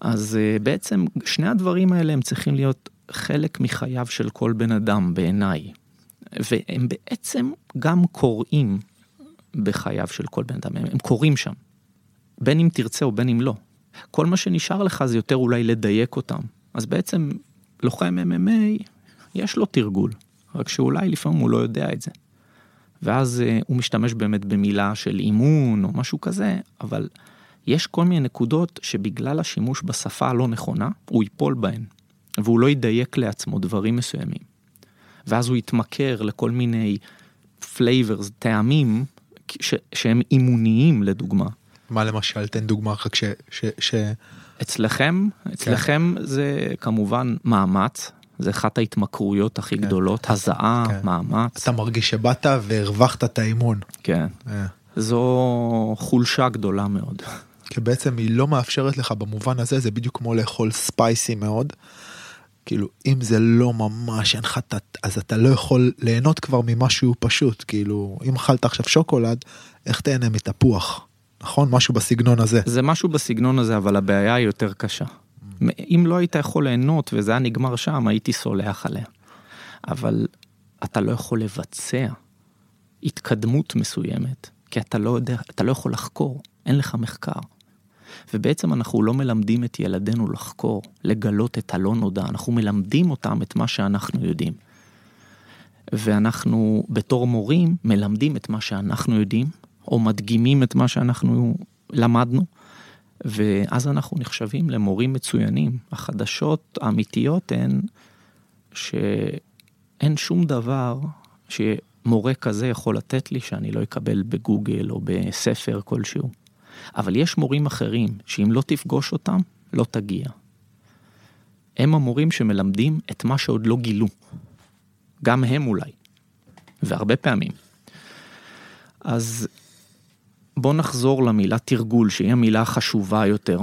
אז אה, בעצם שני הדברים האלה הם צריכים להיות חלק מחייו של כל בן אדם בעיניי. והם בעצם גם קורים בחייו של כל בן אדם, הם קורים שם. בין אם תרצה או בין אם לא. כל מה שנשאר לך זה יותר אולי לדייק אותם. אז בעצם לוחם MMA, יש לו תרגול, רק שאולי לפעמים הוא לא יודע את זה. ואז אה, הוא משתמש באמת במילה של אימון או משהו כזה, אבל יש כל מיני נקודות שבגלל השימוש בשפה הלא נכונה, הוא ייפול בהן, והוא לא ידייק לעצמו דברים מסוימים. ואז הוא יתמכר לכל מיני flavors, טעמים, ש- שהם אימוניים לדוגמה. מה למשל? תן דוגמה רק ש... ש, ש... אצלכם, אצלכם כן. זה כמובן מאמץ, זה אחת ההתמכרויות הכי כן. גדולות, הזעה, כן. מאמץ. אתה מרגיש שבאת והרווחת את האימון. כן. אה. זו חולשה גדולה מאוד. כי בעצם היא לא מאפשרת לך במובן הזה, זה בדיוק כמו לאכול ספייסי מאוד. כאילו, אם זה לא ממש, אין לך, אז אתה לא יכול ליהנות כבר ממשהו פשוט. כאילו, אם אכלת עכשיו שוקולד, איך תהנה מתפוח? נכון? משהו בסגנון הזה. זה משהו בסגנון הזה, אבל הבעיה היא יותר קשה. אם לא היית יכול ליהנות וזה היה נגמר שם, הייתי סולח עליה. אבל אתה לא יכול לבצע התקדמות מסוימת, כי אתה לא יודע, אתה לא יכול לחקור, אין לך מחקר. ובעצם אנחנו לא מלמדים את ילדינו לחקור, לגלות את הלא נודע, אנחנו מלמדים אותם את מה שאנחנו יודעים. ואנחנו בתור מורים מלמדים את מה שאנחנו יודעים, או מדגימים את מה שאנחנו למדנו, ואז אנחנו נחשבים למורים מצוינים. החדשות האמיתיות הן שאין שום דבר שמורה כזה יכול לתת לי שאני לא אקבל בגוגל או בספר כלשהו. אבל יש מורים אחרים שאם לא תפגוש אותם, לא תגיע. הם המורים שמלמדים את מה שעוד לא גילו. גם הם אולי. והרבה פעמים. אז בוא נחזור למילה תרגול, שהיא המילה החשובה יותר.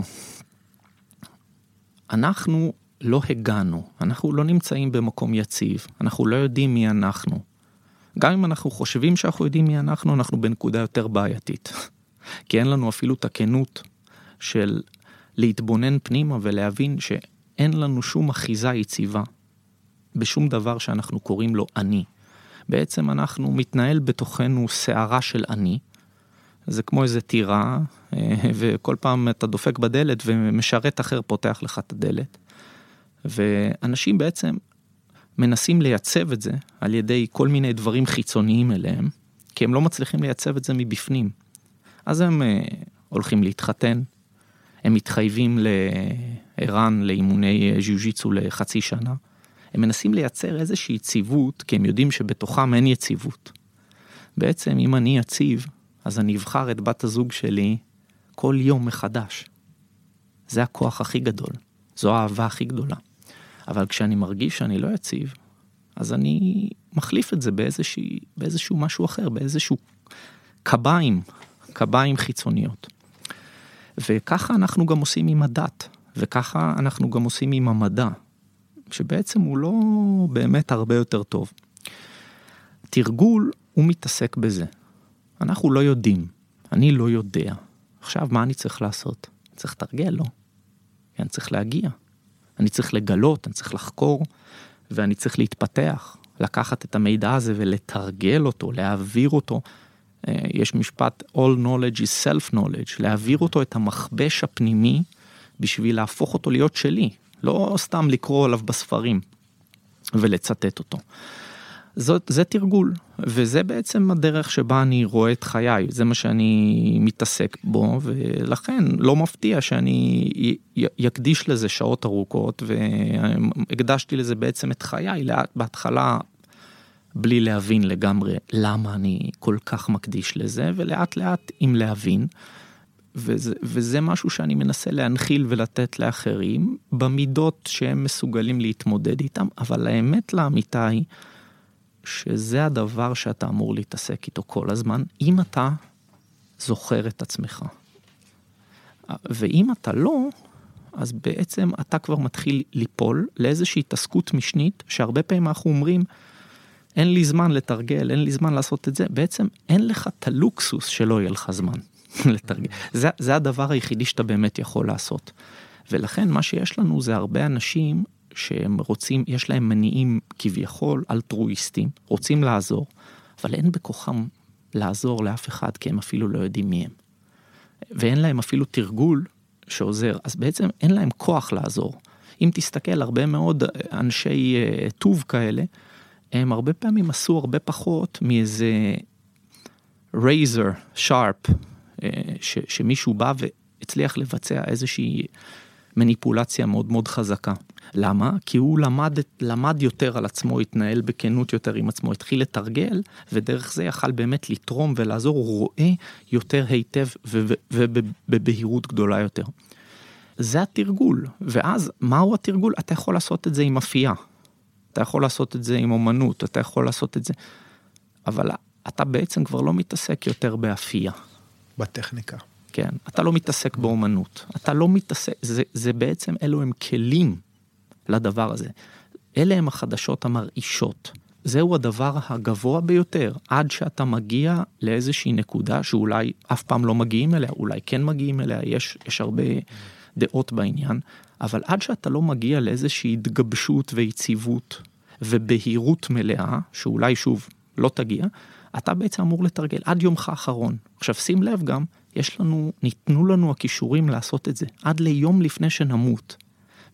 אנחנו לא הגענו, אנחנו לא נמצאים במקום יציב, אנחנו לא יודעים מי אנחנו. גם אם אנחנו חושבים שאנחנו יודעים מי אנחנו, אנחנו בנקודה יותר בעייתית. כי אין לנו אפילו את הכנות של להתבונן פנימה ולהבין שאין לנו שום אחיזה יציבה בשום דבר שאנחנו קוראים לו אני. בעצם אנחנו מתנהל בתוכנו סערה של אני, זה כמו איזה טירה, אה, וכל פעם אתה דופק בדלת ומשרת אחר פותח לך את הדלת. ואנשים בעצם מנסים לייצב את זה על ידי כל מיני דברים חיצוניים אליהם, כי הם לא מצליחים לייצב את זה מבפנים. אז הם uh, הולכים להתחתן, הם מתחייבים לערן לאימוני ז'יוז'יצו לחצי שנה. הם מנסים לייצר איזושהי יציבות, כי הם יודעים שבתוכם אין יציבות. בעצם אם אני יציב, אז אני אבחר את בת הזוג שלי כל יום מחדש. זה הכוח הכי גדול, זו האהבה הכי גדולה. אבל כשאני מרגיש שאני לא יציב, אז אני מחליף את זה באיזשהו, באיזשהו משהו אחר, באיזשהו קביים, קביים חיצוניות. וככה אנחנו גם עושים עם הדת, וככה אנחנו גם עושים עם המדע, שבעצם הוא לא באמת הרבה יותר טוב. תרגול, הוא מתעסק בזה. אנחנו לא יודעים, אני לא יודע. עכשיו, מה אני צריך לעשות? אני צריך לתרגל, לא? אני צריך להגיע. אני צריך לגלות, אני צריך לחקור, ואני צריך להתפתח, לקחת את המידע הזה ולתרגל אותו, להעביר אותו. אה, יש משפט All knowledge is self-knowledge, להעביר אותו את המכבש הפנימי בשביל להפוך אותו להיות שלי, לא סתם לקרוא עליו בספרים ולצטט אותו. זאת, זה תרגול, וזה בעצם הדרך שבה אני רואה את חיי, זה מה שאני מתעסק בו, ולכן לא מפתיע שאני יקדיש לזה שעות ארוכות, והקדשתי לזה בעצם את חיי, בהתחלה בלי להבין לגמרי למה אני כל כך מקדיש לזה, ולאט לאט עם להבין. וזה, וזה משהו שאני מנסה להנחיל ולתת לאחרים במידות שהם מסוגלים להתמודד איתם, אבל האמת לאמיתה היא שזה הדבר שאתה אמור להתעסק איתו כל הזמן, אם אתה זוכר את עצמך. ואם אתה לא, אז בעצם אתה כבר מתחיל ליפול לאיזושהי התעסקות משנית, שהרבה פעמים אנחנו אומרים, אין לי זמן לתרגל, אין לי זמן לעשות את זה, בעצם אין לך את הלוקסוס שלא יהיה לך זמן לתרגל. זה, זה הדבר היחידי שאתה באמת יכול לעשות. ולכן מה שיש לנו זה הרבה אנשים שהם רוצים, יש להם מניעים כביכול אלטרואיסטים, רוצים לעזור, אבל אין בכוחם לעזור לאף אחד כי הם אפילו לא יודעים מי הם. ואין להם אפילו תרגול שעוזר, אז בעצם אין להם כוח לעזור. אם תסתכל, הרבה מאוד אנשי uh, טוב כאלה, הם הרבה פעמים עשו הרבה פחות מאיזה רייזר שרפ, uh, שמישהו בא והצליח לבצע איזושהי מניפולציה מאוד מאוד חזקה. למה? כי הוא למד, למד יותר על עצמו, התנהל בכנות יותר עם עצמו, התחיל לתרגל, ודרך זה יכל באמת לתרום ולעזור, הוא רואה יותר היטב ובבהירות גדולה יותר. זה התרגול, ואז מהו התרגול? אתה יכול לעשות את זה עם אפייה, אתה יכול לעשות את זה עם אומנות, אתה יכול לעשות את זה, אבל אתה בעצם כבר לא מתעסק יותר באפייה. בטכניקה. כן, אתה לא מתעסק באומנות, אתה לא מתעסק, זה, זה בעצם אלו הם כלים לדבר הזה. אלה הם החדשות המרעישות. זהו הדבר הגבוה ביותר, עד שאתה מגיע לאיזושהי נקודה שאולי אף פעם לא מגיעים אליה, אולי כן מגיעים אליה, יש, יש הרבה דעות בעניין, אבל עד שאתה לא מגיע לאיזושהי התגבשות ויציבות ובהירות מלאה, שאולי שוב לא תגיע, אתה בעצם אמור לתרגל עד יומך האחרון. עכשיו שים לב גם, יש לנו, ניתנו לנו הכישורים לעשות את זה, עד ליום לפני שנמות.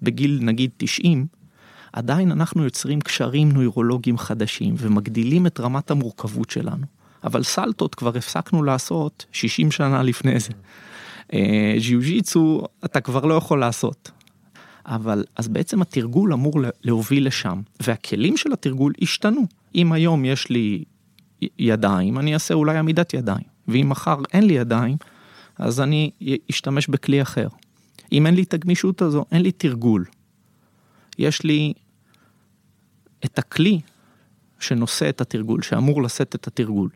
בגיל נגיד 90, עדיין אנחנו יוצרים קשרים נוירולוגיים חדשים ומגדילים את רמת המורכבות שלנו. אבל סלטות כבר הפסקנו לעשות 60 שנה לפני זה. אה, ג'יו ג'יצו אתה כבר לא יכול לעשות. אבל אז בעצם התרגול אמור להוביל לשם, והכלים של התרגול השתנו. אם היום יש לי ידיים, אני אעשה אולי עמידת ידיים, ואם מחר אין לי ידיים, אז אני אשתמש בכלי אחר. אם אין לי את הגמישות הזו, אין לי תרגול. יש לי את הכלי שנושא את התרגול, שאמור לשאת את התרגול.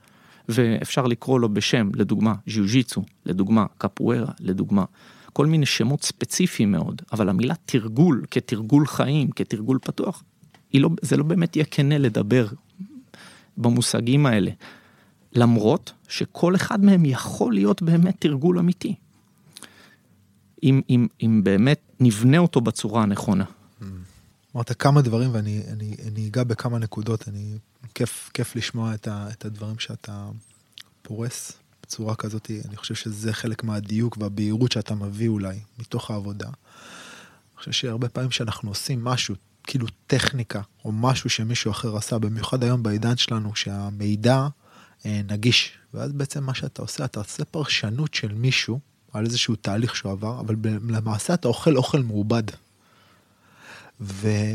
ואפשר לקרוא לו בשם, לדוגמה, ז'יוג'יצו, לדוגמה, קפוארה, לדוגמה, כל מיני שמות ספציפיים מאוד, אבל המילה תרגול כתרגול חיים, כתרגול פתוח, לא, זה לא באמת יהיה כנה לדבר במושגים האלה. למרות שכל אחד מהם יכול להיות באמת תרגול אמיתי. אם, אם, אם באמת נבנה אותו בצורה הנכונה. אמרת כמה דברים ואני אני, אני אגע בכמה נקודות, אני, כיף, כיף לשמוע את, ה, את הדברים שאתה פורס בצורה כזאת, אני חושב שזה חלק מהדיוק והבהירות שאתה מביא אולי מתוך העבודה. אני חושב שהרבה פעמים שאנחנו עושים משהו, כאילו טכניקה, או משהו שמישהו אחר עשה, במיוחד היום בעידן שלנו, שהמידע נגיש, ואז בעצם מה שאתה עושה, אתה עושה פרשנות של מישהו על איזשהו תהליך שהוא עבר, אבל למעשה אתה אוכל אוכל מעובד. ואתה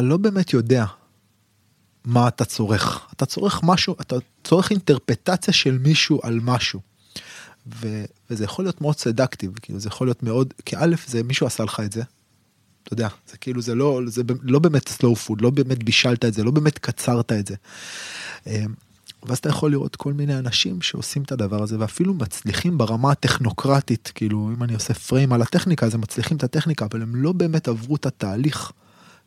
לא באמת יודע מה אתה צורך. אתה צורך משהו, אתה צורך אינטרפטציה של מישהו על משהו. ו, וזה יכול להיות מאוד סדקטיב, כאילו זה יכול להיות מאוד, כי א' זה מישהו עשה לך את זה. אתה יודע, זה כאילו זה לא, זה לא באמת slow food, לא באמת בישלת את זה, לא באמת קצרת את זה. אמ, ואז אתה יכול לראות כל מיני אנשים שעושים את הדבר הזה ואפילו מצליחים ברמה הטכנוקרטית, כאילו אם אני עושה פריים על הטכניקה אז הם מצליחים את הטכניקה, אבל הם לא באמת עברו את התהליך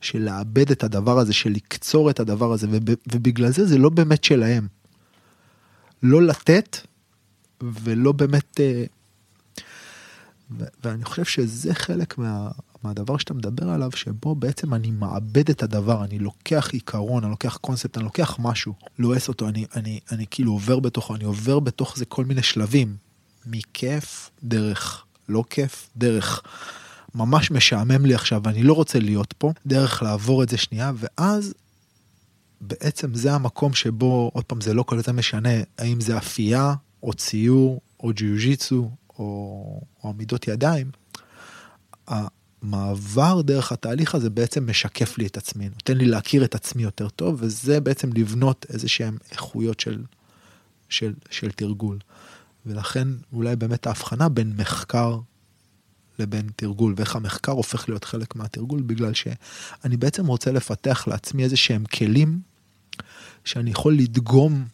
של לאבד את הדבר הזה, של לקצור את הדבר הזה, ובגלל זה זה לא באמת שלהם. לא לתת ולא באמת... אה, ואני חושב שזה חלק מה, מהדבר שאתה מדבר עליו, שבו בעצם אני מאבד את הדבר, אני לוקח עיקרון, אני לוקח קונספט, אני לוקח משהו, לועס אותו, אני, אני, אני כאילו עובר בתוכו, אני עובר בתוך זה כל מיני שלבים, מכיף, דרך, לא כיף, דרך. ממש משעמם לי עכשיו ואני לא רוצה להיות פה, דרך לעבור את זה שנייה, ואז בעצם זה המקום שבו, עוד פעם, זה לא כל זה משנה האם זה אפייה, או ציור, או ג'יוג'יצו, או, או עמידות ידיים. המעבר דרך התהליך הזה בעצם משקף לי את עצמי, נותן לי להכיר את עצמי יותר טוב, וזה בעצם לבנות איזה שהן איכויות של, של, של תרגול. ולכן אולי באמת ההבחנה בין מחקר לבין תרגול, ואיך המחקר הופך להיות חלק מהתרגול, בגלל שאני בעצם רוצה לפתח לעצמי איזה שהם כלים שאני יכול לדגום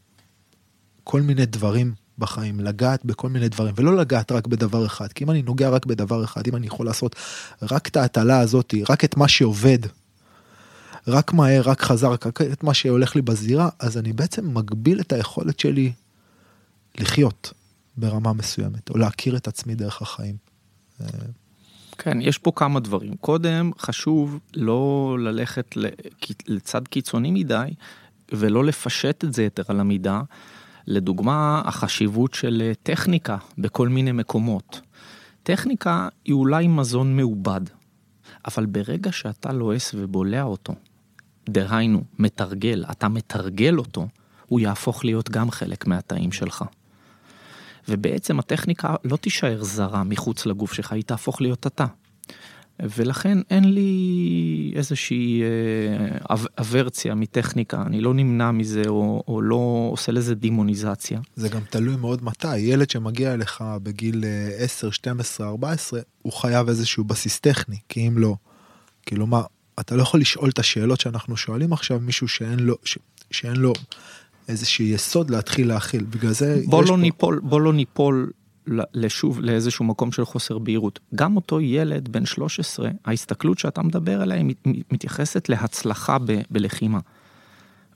כל מיני דברים בחיים, לגעת בכל מיני דברים, ולא לגעת רק בדבר אחד, כי אם אני נוגע רק בדבר אחד, אם אני יכול לעשות רק את ההטלה הזאת, רק את מה שעובד, רק מהר, רק חזר, רק את מה שהולך לי בזירה, אז אני בעצם מגביל את היכולת שלי לחיות ברמה מסוימת, או להכיר את עצמי דרך החיים. כן, יש פה כמה דברים. קודם, חשוב לא ללכת לצד קיצוני מדי, ולא לפשט את זה יותר על המידה. לדוגמה, החשיבות של טכניקה בכל מיני מקומות. טכניקה היא אולי מזון מעובד, אבל ברגע שאתה לועס ובולע אותו, דהיינו, מתרגל, אתה מתרגל אותו, הוא יהפוך להיות גם חלק מהתאים שלך. ובעצם הטכניקה לא תישאר זרה מחוץ לגוף שלך, היא תהפוך להיות אתה. ולכן אין לי איזושהי אה, אברציה מטכניקה, אני לא נמנע מזה או, או לא עושה לזה דימוניזציה. זה גם תלוי מאוד מתי, ילד שמגיע אליך בגיל 10, 12, 14, הוא חייב איזשהו בסיס טכני, כי אם לא, כלומר, אתה לא יכול לשאול את השאלות שאנחנו שואלים עכשיו מישהו שאין לו, ש, שאין לו איזשהו יסוד להתחיל להכיל, בגלל זה בוא לא פה... ניפול, בוא לא ניפול לשוב לאיזשהו מקום של חוסר בהירות. גם אותו ילד בן 13, ההסתכלות שאתה מדבר עליה היא מתייחסת להצלחה ב- בלחימה.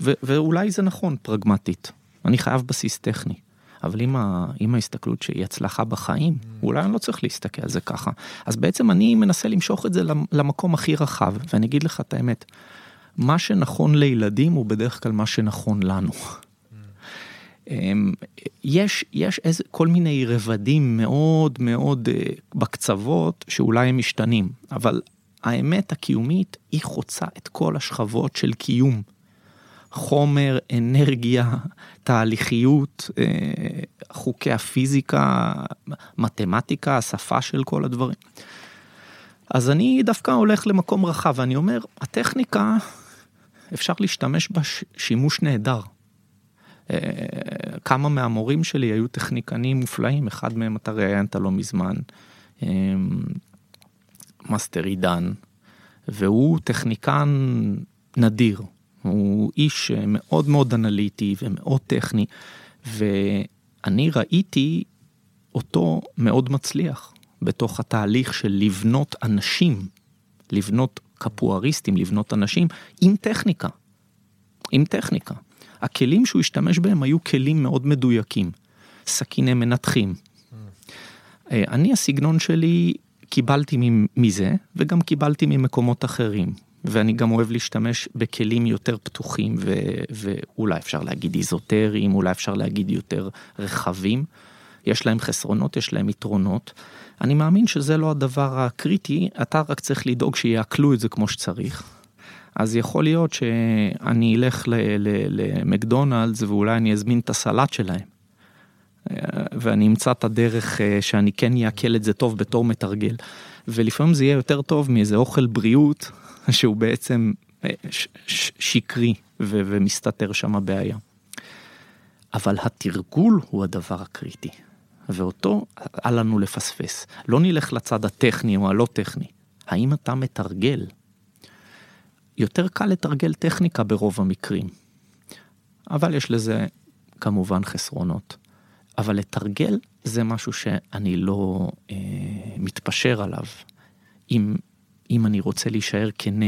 ו- ואולי זה נכון פרגמטית, אני חייב בסיס טכני. אבל אם, ה, אם ההסתכלות שהיא הצלחה בחיים, mm. אולי אני לא צריך להסתכל על זה ככה. אז בעצם אני מנסה למשוך את זה למקום הכי רחב, ואני אגיד לך את האמת, מה שנכון לילדים הוא בדרך כלל מה שנכון לנו. אמ, יש, יש איזה, כל מיני רבדים מאוד מאוד אה, בקצוות שאולי הם משתנים, אבל האמת הקיומית היא חוצה את כל השכבות של קיום. חומר, אנרגיה, תהליכיות, אה, חוקי הפיזיקה, מתמטיקה, השפה של כל הדברים. אז אני דווקא הולך למקום רחב, ואני אומר, הטכניקה, אפשר להשתמש בה שימוש נהדר. אה, כמה מהמורים שלי היו טכניקנים מופלאים, אחד מהם אתה ראיינת לא מזמן, אה, מאסטר עידן, והוא טכניקן נדיר, הוא איש מאוד מאוד אנליטי ומאוד טכני, ואני ראיתי אותו מאוד מצליח בתוך התהליך של לבנות אנשים, לבנות קפואריסטים, לבנות אנשים עם טכניקה, עם טכניקה. הכלים שהוא השתמש בהם היו כלים מאוד מדויקים, סכיני מנתחים. אה, אני הסגנון שלי קיבלתי מזה וגם קיבלתי ממקומות אחרים. ואני גם אוהב להשתמש בכלים יותר פתוחים ו, ואולי אפשר להגיד איזוטריים, אולי אפשר להגיד יותר רחבים. יש להם חסרונות, יש להם יתרונות. אני מאמין שזה לא הדבר הקריטי, אתה רק צריך לדאוג שיעכלו את זה כמו שצריך. אז יכול להיות שאני אלך למקדונלדס ואולי אני אזמין את הסלט שלהם. ואני אמצא את הדרך אה, שאני כן אעכל את זה טוב בתור מתרגל. ולפעמים זה יהיה יותר טוב מאיזה אוכל בריאות שהוא בעצם אה, שקרי ומסתתר שם הבעיה. אבל התרגול הוא הדבר הקריטי, ואותו אל לנו לפספס. לא נלך לצד הטכני או הלא טכני. האם אתה מתרגל? יותר קל לתרגל טכניקה ברוב המקרים. אבל יש לזה כמובן חסרונות. אבל לתרגל זה משהו שאני לא אה, מתפשר עליו. אם, אם אני רוצה להישאר כנה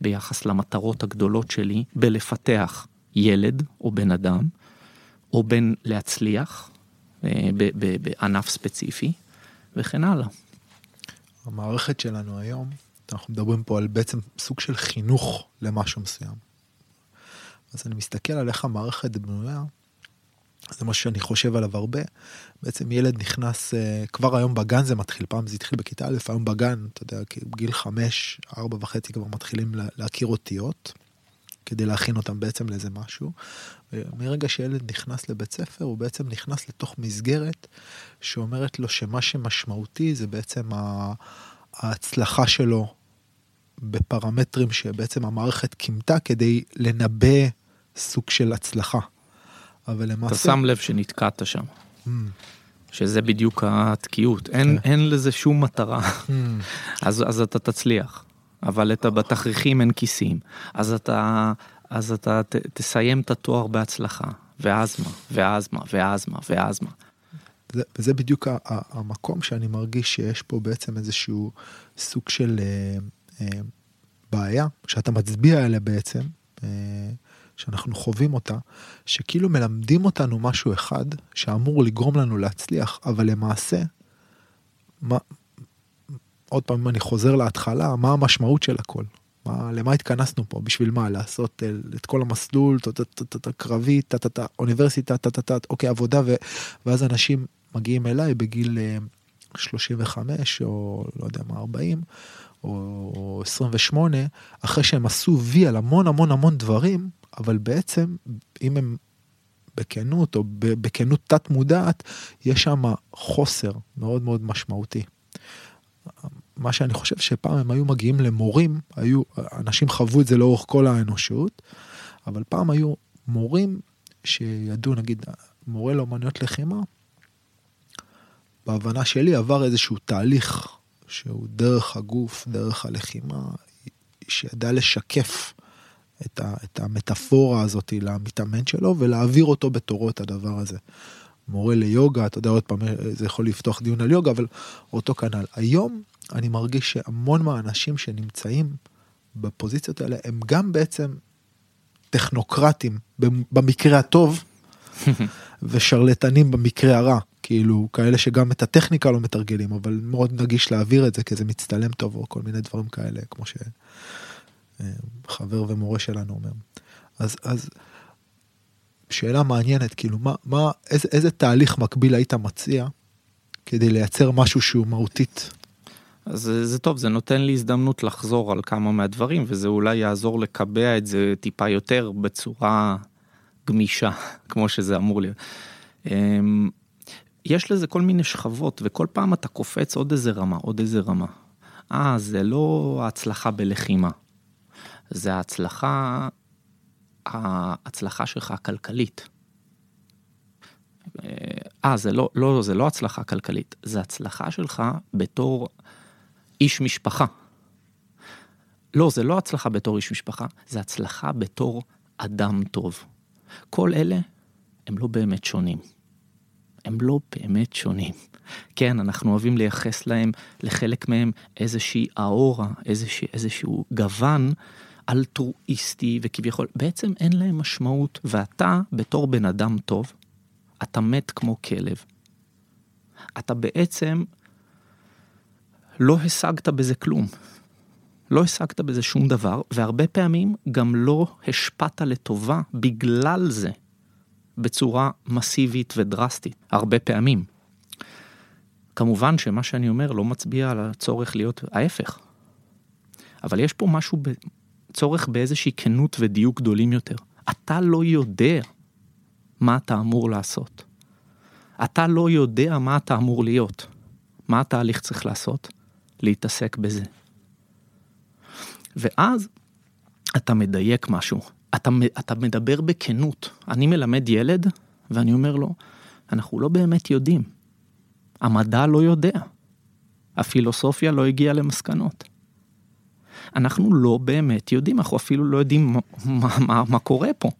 ביחס למטרות הגדולות שלי בלפתח ילד או בן אדם, או בין להצליח אה, בענף ספציפי, וכן הלאה. המערכת שלנו היום אנחנו מדברים פה על בעצם סוג של חינוך למשהו מסוים. אז אני מסתכל על איך המערכת בנויה, זה משהו שאני חושב עליו הרבה. בעצם ילד נכנס, אה, כבר היום בגן זה מתחיל, פעם זה התחיל בכיתה א', היום בגן, אתה יודע, גיל חמש, ארבע וחצי כבר מתחילים להכיר אותיות, כדי להכין אותם בעצם לאיזה משהו. מרגע שילד נכנס לבית ספר, הוא בעצם נכנס לתוך מסגרת שאומרת לו שמה שמשמעותי זה בעצם ההצלחה שלו בפרמטרים שבעצם המערכת כימתה כדי לנבא סוג של הצלחה. אבל למעשה... אתה שם לב שנתקעת שם. Mm. שזה בדיוק התקיעות, אין, כן. אין לזה שום מטרה, mm. אז, אז אתה תצליח, אבל את, בתכריכים אין כיסים, אז אתה, אז אתה ת, תסיים את התואר בהצלחה, ואז מה, ואז מה, ואז מה, ואז מה. זה, וזה בדיוק המקום שאני מרגיש שיש פה בעצם איזשהו סוג של אה, בעיה, שאתה מצביע עליה בעצם, אה, שאנחנו חווים אותה, שכאילו מלמדים אותנו משהו אחד שאמור לגרום לנו להצליח, אבל למעשה, מה, עוד פעם, אם אני חוזר להתחלה, מה המשמעות של הכל? מה, למה התכנסנו פה? בשביל מה? לעשות אה, את כל המסלול, קרבי, אוניברסיטה, אוקיי, עבודה, ואז אנשים מגיעים אליי בגיל 35 אה, או לא יודע מה, 40, או 28, אחרי שהם עשו וי על המון המון המון דברים, אבל בעצם, אם הם בכנות או בכנות תת מודעת, יש שם חוסר מאוד מאוד משמעותי. מה שאני חושב שפעם הם היו מגיעים למורים, היו, אנשים חוו את זה לאורך כל האנושות, אבל פעם היו מורים שידעו, נגיד, מורה לאמנויות לחימה, בהבנה שלי עבר איזשהו תהליך שהוא דרך הגוף, דרך הלחימה, שידע לשקף את, ה, את המטאפורה הזאת למתאמן שלו ולהעביר אותו בתורו את הדבר הזה. מורה ליוגה, אתה יודע, עוד פעם, זה יכול לפתוח דיון על יוגה, אבל אותו כנ"ל. היום אני מרגיש שהמון מהאנשים שנמצאים בפוזיציות האלה הם גם בעצם טכנוקרטים במקרה הטוב ושרלטנים במקרה הרע. כאילו כאלה שגם את הטכניקה לא מתרגלים אבל מאוד נגיש להעביר את זה כי זה מצטלם טוב או כל מיני דברים כאלה כמו שחבר ומורה שלנו אומר. אז אז שאלה מעניינת כאילו מה מה איזה איזה תהליך מקביל היית מציע כדי לייצר משהו שהוא מהותית. אז זה, זה טוב זה נותן לי הזדמנות לחזור על כמה מהדברים וזה אולי יעזור לקבע את זה טיפה יותר בצורה גמישה כמו שזה אמור להיות. יש לזה כל מיני שכבות וכל פעם אתה קופץ עוד איזה רמה עוד איזה רמה. אה זה לא ההצלחה בלחימה. זה ההצלחה ההצלחה שלך הכלכלית. אה זה לא לא זה לא הצלחה כלכלית זה הצלחה שלך בתור איש משפחה. לא זה לא הצלחה בתור איש משפחה זה הצלחה בתור אדם טוב. כל אלה הם לא באמת שונים. הם לא באמת שונים. כן, אנחנו אוהבים לייחס להם, לחלק מהם, איזושהי האורה, איזשה, איזשהו גוון אלטרואיסטי וכביכול, בעצם אין להם משמעות, ואתה, בתור בן אדם טוב, אתה מת כמו כלב. אתה בעצם לא השגת בזה כלום. לא השגת בזה שום דבר, והרבה פעמים גם לא השפעת לטובה בגלל זה. בצורה מסיבית ודרסטית, הרבה פעמים. כמובן שמה שאני אומר לא מצביע על הצורך להיות ההפך. אבל יש פה משהו, ב... צורך באיזושהי כנות ודיוק גדולים יותר. אתה לא יודע מה אתה אמור לעשות. אתה לא יודע מה אתה אמור להיות. מה התהליך צריך לעשות? להתעסק בזה. ואז אתה מדייק משהו. אתה, אתה מדבר בכנות. אני מלמד ילד ואני אומר לו, אנחנו לא באמת יודעים. המדע לא יודע. הפילוסופיה לא הגיעה למסקנות. אנחנו לא באמת יודעים, אנחנו אפילו לא יודעים מה, מה, מה, מה קורה פה.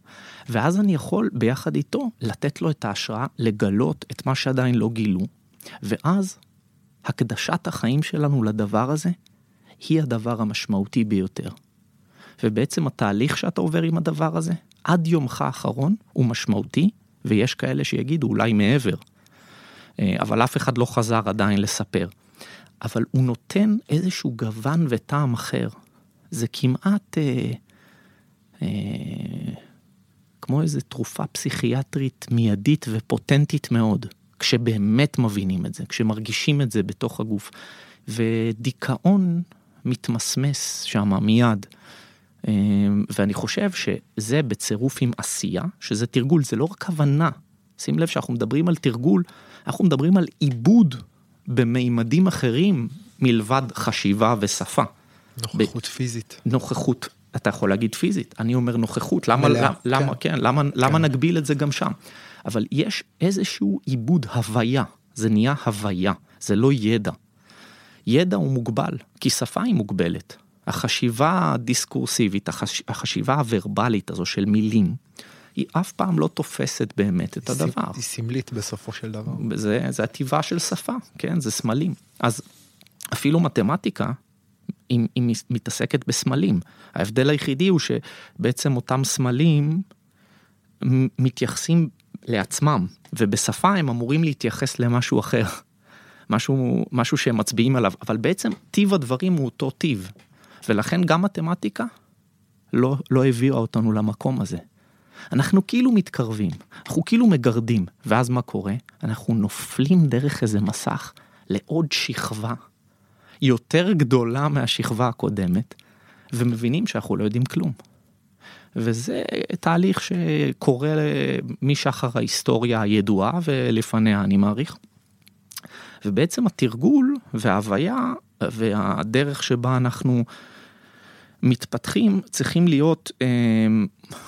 ואז אני יכול ביחד איתו לתת לו את ההשראה לגלות את מה שעדיין לא גילו, ואז הקדשת החיים שלנו לדבר הזה היא הדבר המשמעותי ביותר. ובעצם התהליך שאתה עובר עם הדבר הזה, עד יומך האחרון, הוא משמעותי, ויש כאלה שיגידו אולי מעבר. אה, אבל אף אחד לא חזר עדיין לספר. אבל הוא נותן איזשהו גוון וטעם אחר. זה כמעט... אה, אה, כמו איזה תרופה פסיכיאטרית מיידית ופוטנטית מאוד, כשבאמת מבינים את זה, כשמרגישים את זה בתוך הגוף. ודיכאון מתמסמס שם מיד. אמ, ואני חושב שזה בצירוף עם עשייה, שזה תרגול, זה לא רק הבנה. שים לב שאנחנו מדברים על תרגול, אנחנו מדברים על עיבוד במימדים אחרים מלבד חשיבה ושפה. נוכחות ב... פיזית. נוכחות, אתה יכול להגיד פיזית, אני אומר נוכחות, למה, מלאה, למה, כן. כן, למה, כן. למה נגביל את זה גם שם? אבל יש איזשהו עיבוד הוויה, זה נהיה הוויה, זה לא ידע. ידע הוא מוגבל, כי שפה היא מוגבלת. החשיבה הדיסקורסיבית, החש... החשיבה הוורבלית הזו של מילים, היא אף פעם לא תופסת באמת את הדבר. היא סמלית בסופו של דבר. זה, זה הטבעה של שפה, כן? זה סמלים. אז אפילו מתמטיקה, היא, היא מתעסקת בסמלים. ההבדל היחידי הוא שבעצם אותם סמלים מתייחסים לעצמם, ובשפה הם אמורים להתייחס למשהו אחר. משהו, משהו שהם מצביעים עליו, אבל בעצם טיב הדברים הוא אותו טיב. ולכן גם מתמטיקה לא, לא הביאה אותנו למקום הזה. אנחנו כאילו מתקרבים, אנחנו כאילו מגרדים, ואז מה קורה? אנחנו נופלים דרך איזה מסך לעוד שכבה יותר גדולה מהשכבה הקודמת, ומבינים שאנחנו לא יודעים כלום. וזה תהליך שקורה משחר ההיסטוריה הידועה ולפניה אני מעריך. ובעצם התרגול וההוויה והדרך שבה אנחנו מתפתחים צריכים להיות אה,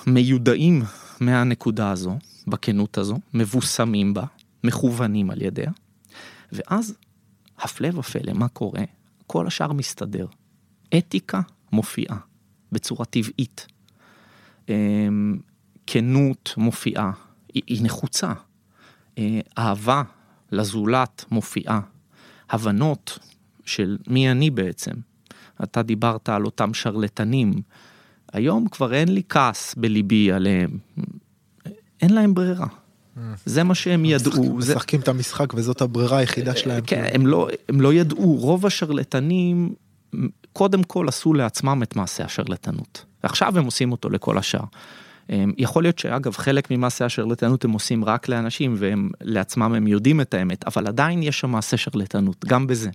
מיודעים מהנקודה הזו, בכנות הזו, מבוסמים בה, מכוונים על ידיה, ואז הפלא ופלא, מה קורה? כל השאר מסתדר. אתיקה מופיעה בצורה טבעית. אה, כנות מופיעה, היא, היא נחוצה. אה, אהבה לזולת מופיעה. הבנות של מי אני בעצם. אתה דיברת על אותם שרלטנים. היום כבר אין לי כעס בליבי עליהם. אין להם ברירה. זה מה שהם ידעו. משחקים. את המשחק וזאת הברירה היחידה שלהם. כן, הם לא, הם לא ידעו. רוב השרלטנים קודם כל עשו לעצמם את מעשה השרלטנות. ועכשיו הם עושים אותו לכל השאר. יכול להיות שאגב חלק ממעשה השרלטנות הם עושים רק לאנשים והם לעצמם הם יודעים את האמת אבל עדיין יש שם מעשה שרלטנות גם בזה.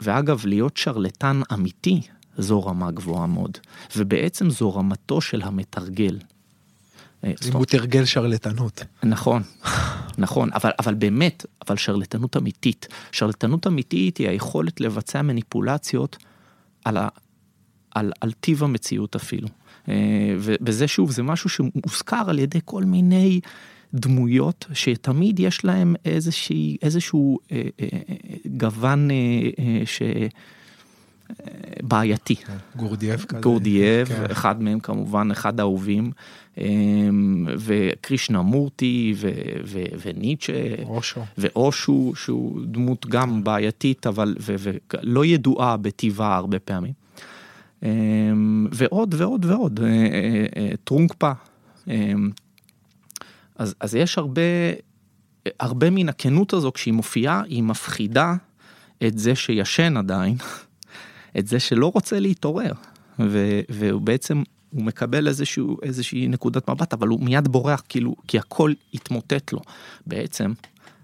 ואגב להיות שרלטן אמיתי זו רמה גבוהה מאוד ובעצם זו רמתו של המתרגל. אם הוא תרגל שרלטנות. נכון, נכון, אבל, אבל באמת, אבל שרלטנות אמיתית. שרלטנות אמיתית היא היכולת לבצע מניפולציות על, ה, על, על טיב המציאות אפילו. אה, וזה שוב, זה משהו שהוזכר על ידי כל מיני דמויות שתמיד יש להם איזושהי, איזשהו אה, אה, גוון ש... בעייתי. כן, גורדייף כזה. גורדייף, כן. אחד מהם כמובן אחד האהובים, וקרישנמורטי וניטשה, אושו. ואושו שהוא דמות גם בעייתית אבל ולא ידועה בטבעה הרבה פעמים. אמ, ועוד ועוד ועוד, אה, אה, אה, טרונקפה. אז, אז יש הרבה, הרבה מן הכנות הזו כשהיא מופיעה, היא מפחידה את זה שישן עדיין, את זה שלא רוצה להתעורר, ו, והוא בעצם, הוא מקבל איזשהו, איזושהי נקודת מבט, אבל הוא מיד בורח כאילו, כי הכל התמוטט לו. בעצם,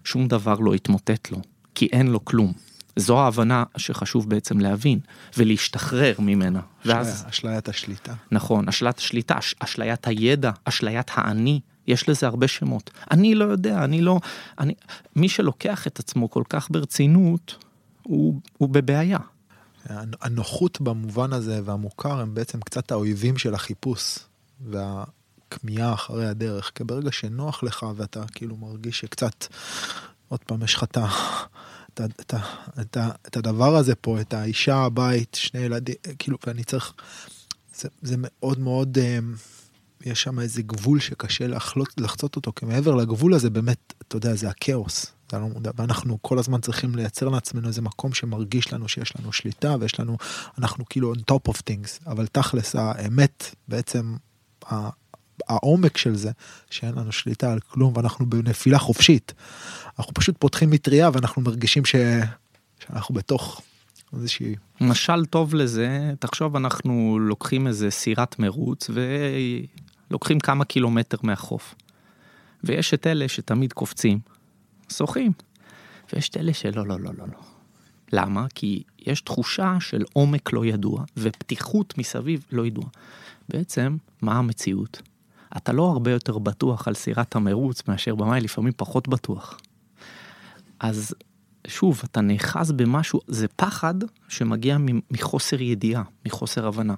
שום דבר לא התמוטט לו, כי אין לו כלום. זו ההבנה שחשוב בעצם להבין ולהשתחרר ממנה. ואז... אשליית השליטה. נכון, אשליית השליטה, אשליית הידע, אשליית האני, יש לזה הרבה שמות. אני לא יודע, אני לא... אני, מי שלוקח את עצמו כל כך ברצינות, הוא, הוא בבעיה. הנוחות במובן הזה והמוכר הם בעצם קצת האויבים של החיפוש והכמיהה אחרי הדרך, כי ברגע שנוח לך ואתה כאילו מרגיש שקצת, עוד פעם יש לך את את, את, את, את הדבר הזה פה, את האישה, הבית, שני ילדים, כאילו, ואני צריך, זה, זה מאוד מאוד, אה, יש שם איזה גבול שקשה לחלות, לחצות אותו, כי מעבר לגבול הזה באמת, אתה יודע, זה הכאוס. זה לא מודע, ואנחנו כל הזמן צריכים לייצר לעצמנו איזה מקום שמרגיש לנו שיש לנו שליטה ויש לנו, אנחנו כאילו on top of things, אבל תכלס האמת בעצם, העומק של זה, שאין לנו שליטה על כלום ואנחנו בנפילה חופשית. אנחנו פשוט פותחים מטריה ואנחנו מרגישים ש... שאנחנו בתוך איזושהי... משל טוב לזה, תחשוב אנחנו לוקחים איזה סירת מרוץ לוקחים כמה קילומטר מהחוף. ויש את אלה שתמיד קופצים, שוחים. ויש את אלה שלא, לא, לא, לא, לא. למה? כי יש תחושה של עומק לא ידוע ופתיחות מסביב לא ידוע. בעצם, מה המציאות? אתה לא הרבה יותר בטוח על סירת המרוץ מאשר במאי, לפעמים פחות בטוח. אז שוב, אתה נאחז במשהו, זה פחד שמגיע מחוסר ידיעה, מחוסר הבנה.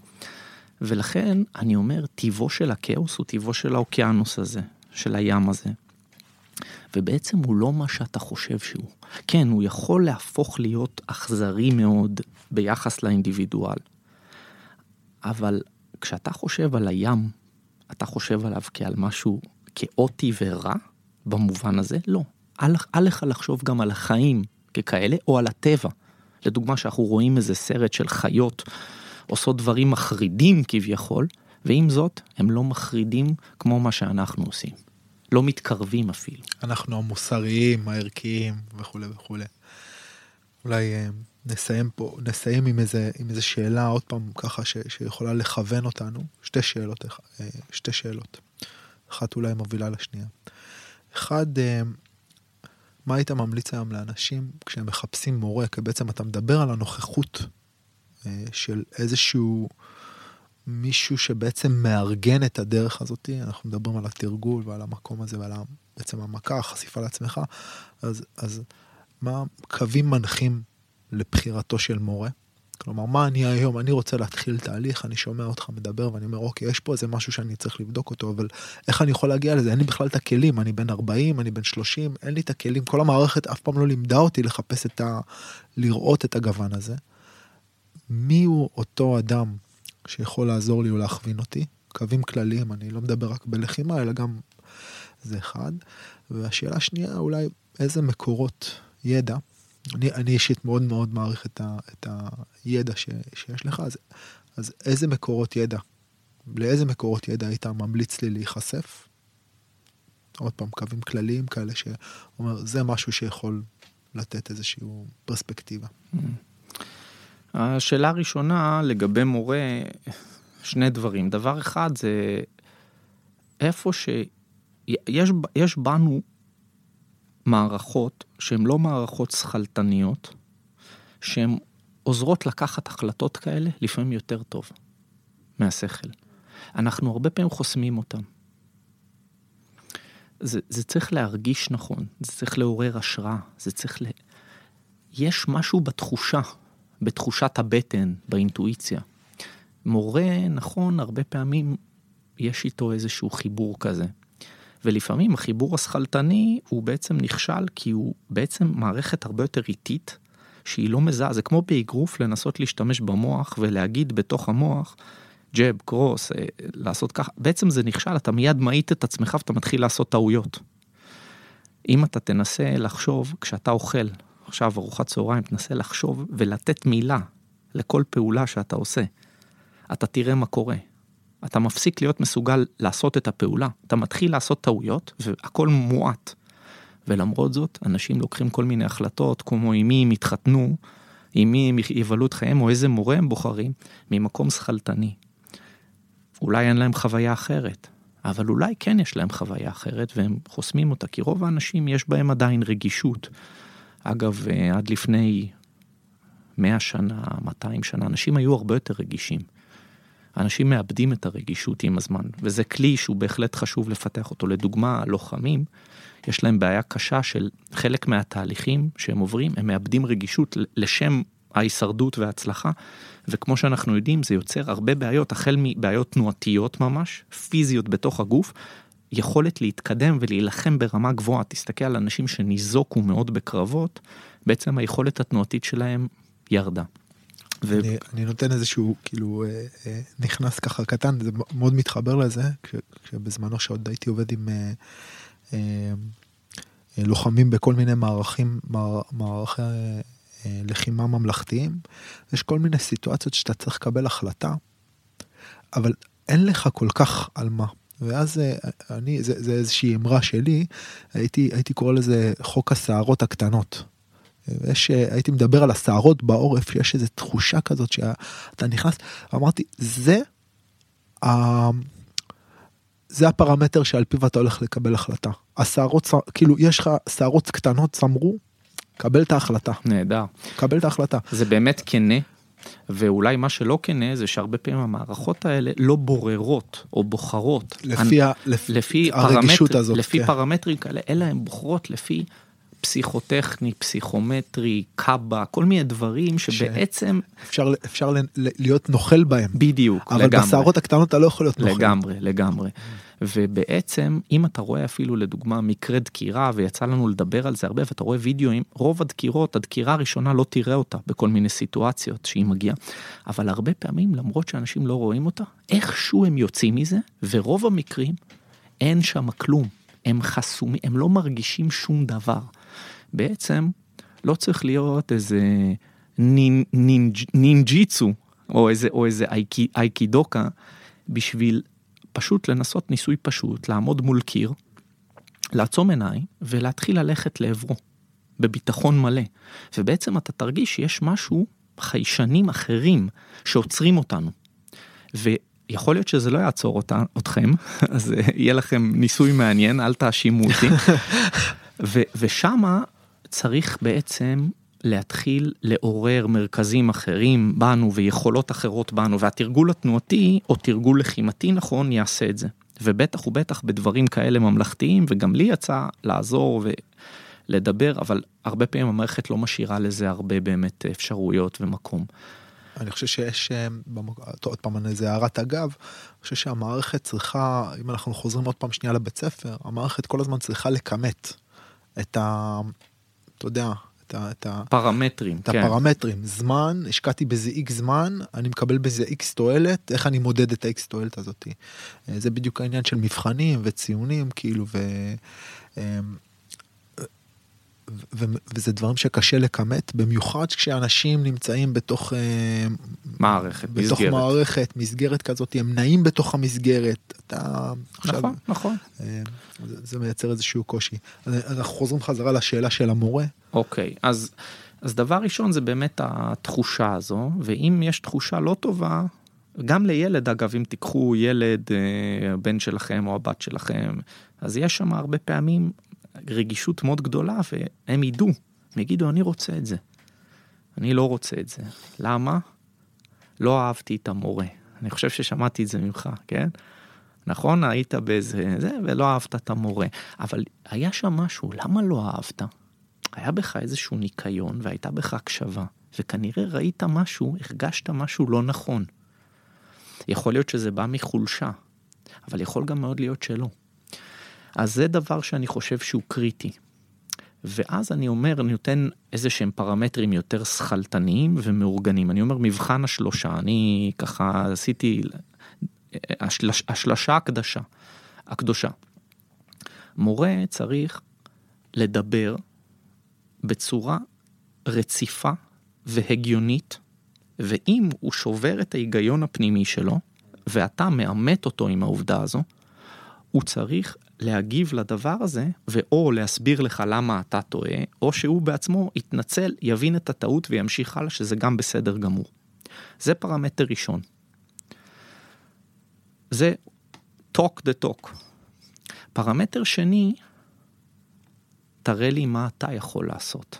ולכן אני אומר, טיבו של הכאוס הוא טיבו של האוקיינוס הזה, של הים הזה. ובעצם הוא לא מה שאתה חושב שהוא. כן, הוא יכול להפוך להיות אכזרי מאוד ביחס לאינדיבידואל. אבל כשאתה חושב על הים, אתה חושב עליו כעל משהו כאוטי ורע, במובן הזה? לא. אל לך לחשוב גם על החיים ככאלה, או על הטבע. לדוגמה, שאנחנו רואים איזה סרט של חיות עושות דברים מחרידים כביכול, ועם זאת, הם לא מחרידים כמו מה שאנחנו עושים. לא מתקרבים אפילו. אנחנו המוסריים, הערכיים וכולי וכולי. אולי אה, נסיים פה, נסיים עם איזה, עם איזה שאלה עוד פעם ככה ש, שיכולה לכוון אותנו. שתי שאלות, אה, שתי שאלות. אחת אולי מובילה לשנייה. אחד, אה, מה היית ממליץ היום לאנשים כשהם מחפשים מורה? כי בעצם אתה מדבר על הנוכחות של איזשהו מישהו שבעצם מארגן את הדרך הזאת, אנחנו מדברים על התרגול ועל המקום הזה ועל בעצם המכה, החשיפה לעצמך, אז, אז מה קווים מנחים לבחירתו של מורה? כלומר, מה אני היום, אני רוצה להתחיל תהליך, אני שומע אותך מדבר ואני אומר, אוקיי, יש פה איזה משהו שאני צריך לבדוק אותו, אבל איך אני יכול להגיע לזה? אין לי בכלל את הכלים, אני בן 40, אני בן 30, אין לי את הכלים, כל המערכת אף פעם לא לימדה אותי לחפש את ה... לראות את הגוון הזה. מי הוא אותו אדם שיכול לעזור לי או להכווין אותי. קווים כלליים, אני לא מדבר רק בלחימה, אלא גם זה אחד. והשאלה השנייה, אולי איזה מקורות ידע, אני, אני אישית מאוד מאוד מעריך את, ה, את הידע ש, שיש לך, אז, אז איזה מקורות ידע, לאיזה מקורות ידע היית ממליץ לי להיחשף? עוד פעם, קווים כלליים כאלה שאומר, זה משהו שיכול לתת איזושהי פרספקטיבה. Mm-hmm. השאלה הראשונה לגבי מורה, שני דברים. דבר אחד זה איפה שיש יש בנו מערכות שהן לא מערכות שכלתניות, שהן עוזרות לקחת החלטות כאלה לפעמים יותר טוב מהשכל. אנחנו הרבה פעמים חוסמים אותן. זה, זה צריך להרגיש נכון, זה צריך לעורר השראה, זה צריך ל... יש משהו בתחושה בתחושת הבטן, באינטואיציה. מורה, נכון, הרבה פעמים יש איתו איזשהו חיבור כזה. ולפעמים החיבור השכלתני הוא בעצם נכשל כי הוא בעצם מערכת הרבה יותר איטית, שהיא לא מזהה, זה כמו באגרוף לנסות להשתמש במוח ולהגיד בתוך המוח, ג'ב, קרוס, אה, לעשות ככה, בעצם זה נכשל, אתה מיד מאיט את עצמך ואתה מתחיל לעשות טעויות. אם אתה תנסה לחשוב כשאתה אוכל עכשיו ארוחת צהריים, תנסה לחשוב ולתת מילה לכל פעולה שאתה עושה. אתה תראה מה קורה. אתה מפסיק להיות מסוגל לעשות את הפעולה, אתה מתחיל לעשות טעויות והכל מועט. ולמרות זאת, אנשים לוקחים כל מיני החלטות, כמו עם מי הם יתחתנו, עם מי הם יבלו את חייהם, או איזה מורה הם בוחרים, ממקום שכלתני. אולי אין להם חוויה אחרת, אבל אולי כן יש להם חוויה אחרת והם חוסמים אותה, כי רוב האנשים יש בהם עדיין רגישות. אגב, אה, עד לפני 100 שנה, 200 שנה, אנשים היו הרבה יותר רגישים. אנשים מאבדים את הרגישות עם הזמן, וזה כלי שהוא בהחלט חשוב לפתח אותו. לדוגמה, לוחמים, יש להם בעיה קשה של חלק מהתהליכים שהם עוברים, הם מאבדים רגישות לשם ההישרדות וההצלחה, וכמו שאנחנו יודעים, זה יוצר הרבה בעיות, החל מבעיות תנועתיות ממש, פיזיות בתוך הגוף, יכולת להתקדם ולהילחם ברמה גבוהה. תסתכל על אנשים שניזוקו מאוד בקרבות, בעצם היכולת התנועתית שלהם ירדה. ו... אני, אני נותן איזשהו כאילו אה, אה, נכנס ככה קטן זה מאוד מתחבר לזה כש, כשבזמנו שעוד הייתי עובד עם אה, אה, אה, לוחמים בכל מיני מערכים מער, מערכי אה, אה, לחימה ממלכתיים יש כל מיני סיטואציות שאתה צריך לקבל החלטה אבל אין לך כל כך על מה ואז אה, אני, זה, זה איזושהי אמרה שלי, הייתי, הייתי קורא לזה חוק הסערות הקטנות. יש, אה, הייתי מדבר על הסערות בעורף, שיש איזו תחושה כזאת שאתה נכנס, אמרתי, זה, ה, זה הפרמטר שעל פיו אתה הולך לקבל החלטה. השערות, צ- כאילו יש לך שערות קטנות צמרו, קבל את ההחלטה, נהדר. קבל את ההחלטה. זה באמת כנה, ואולי מה שלא כנה זה שהרבה פעמים המערכות האלה לא בוררות או בוחרות. לפי, ה, לפ, לפי הרגישות פרמטר, הזאת. לפי כן. פרמטרים כאלה, אלא הן בוחרות לפי פסיכוטכני, פסיכומטרי, קאבה, כל מיני דברים שבעצם, אפשר, אפשר להיות נוכל בהם, בדיוק, אבל לגמרי. בשערות הקטנות אתה לא יכול להיות נוכל. לגמרי, לגמרי. ובעצם, אם אתה רואה אפילו לדוגמה מקרה דקירה, ויצא לנו לדבר על זה הרבה, ואתה רואה וידאוים, רוב הדקירות, הדקירה הראשונה לא תראה אותה בכל מיני סיטואציות שהיא מגיעה. אבל הרבה פעמים, למרות שאנשים לא רואים אותה, איכשהו הם יוצאים מזה, ורוב המקרים, אין שם כלום. הם חסומים, הם לא מרגישים שום דבר. בעצם, לא צריך להיות איזה נינ, נינג', נינג'יצו, או איזה, או איזה אייקי, אייקידוקה, בשביל פשוט לנסות ניסוי פשוט, לעמוד מול קיר, לעצום עיניים ולהתחיל ללכת לעברו, בביטחון מלא. ובעצם אתה תרגיש שיש משהו, חיישנים אחרים, שעוצרים אותנו. ויכול להיות שזה לא יעצור אותה, אתכם, אז אה, יהיה לכם ניסוי מעניין, אל תאשימו אותי. ו- ושמה צריך בעצם להתחיל לעורר מרכזים אחרים בנו ויכולות אחרות בנו, והתרגול התנועתי או תרגול לחימתי נכון יעשה את זה. ובטח ובטח בדברים כאלה ממלכתיים, וגם לי יצא לעזור ולדבר, אבל הרבה פעמים המערכת לא משאירה לזה הרבה באמת אפשרויות ומקום. אני חושב שיש, אה, עוד פעם, איזה הערת אגב, אני חושב שהמערכת צריכה, אם אנחנו חוזרים עוד פעם שנייה לבית ספר, המערכת כל הזמן צריכה לכמת את ה... אתה יודע, את ה... את כן. הפרמטרים, זמן, השקעתי בזה איקס זמן, אני מקבל בזה איקס תועלת, איך אני מודד את האיקס תועלת הזאתי. אה, זה בדיוק העניין של מבחנים וציונים, כאילו, ו... ו- ו- וזה דברים שקשה לכמת, במיוחד כשאנשים נמצאים בתוך, אה, מערכת, בתוך מסגרת. מערכת, מסגרת כזאת, הם נעים בתוך המסגרת, אתה עכשיו, נכון, נכון. אה, זה, זה מייצר איזשהו קושי. אנחנו חוזרים חזרה לשאלה של המורה. אוקיי, אז, אז דבר ראשון זה באמת התחושה הזו, ואם יש תחושה לא טובה, גם לילד אגב, אם תיקחו ילד, אה, הבן שלכם או הבת שלכם, אז יש שם הרבה פעמים רגישות מאוד גדולה, והם ידעו, הם יגידו, אני רוצה את זה. אני לא רוצה את זה. למה? לא אהבתי את המורה. אני חושב ששמעתי את זה ממך, כן? נכון, היית באיזה זה, ולא אהבת את המורה. אבל היה שם משהו, למה לא אהבת? היה בך איזשהו ניקיון והייתה בך הקשבה, וכנראה ראית משהו, הרגשת משהו לא נכון. יכול להיות שזה בא מחולשה, אבל יכול גם מאוד להיות שלא. אז זה דבר שאני חושב שהוא קריטי. ואז אני אומר, אני נותן איזה שהם פרמטרים יותר שכלתניים ומאורגנים. אני אומר, מבחן השלושה, אני ככה עשיתי השלש, השלשה הקדשה, הקדושה. מורה צריך לדבר בצורה רציפה והגיונית, ואם הוא שובר את ההיגיון הפנימי שלו, ואתה מאמת אותו עם העובדה הזו, הוא צריך להגיב לדבר הזה, ואו להסביר לך למה אתה טועה, או שהוא בעצמו יתנצל, יבין את הטעות וימשיך הלאה, שזה גם בסדר גמור. זה פרמטר ראשון. זה talk the talk. פרמטר שני, תראה לי מה אתה יכול לעשות.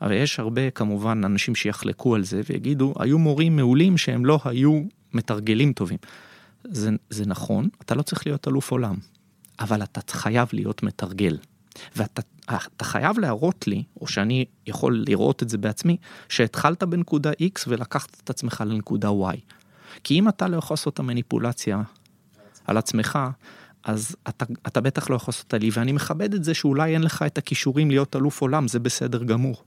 הרי יש הרבה כמובן אנשים שיחלקו על זה ויגידו, היו מורים מעולים שהם לא היו מתרגלים טובים. זה, זה נכון, אתה לא צריך להיות אלוף עולם, אבל אתה חייב להיות מתרגל. ואתה אתה חייב להראות לי, או שאני יכול לראות את זה בעצמי, שהתחלת בנקודה X ולקחת את עצמך לנקודה Y. כי אם אתה לא יכול לעשות את המניפולציה על עצמך, אז אתה, אתה בטח לא יכול לעשות אותה לי, ואני מכבד את זה שאולי אין לך את הכישורים להיות אלוף עולם, זה בסדר גמור.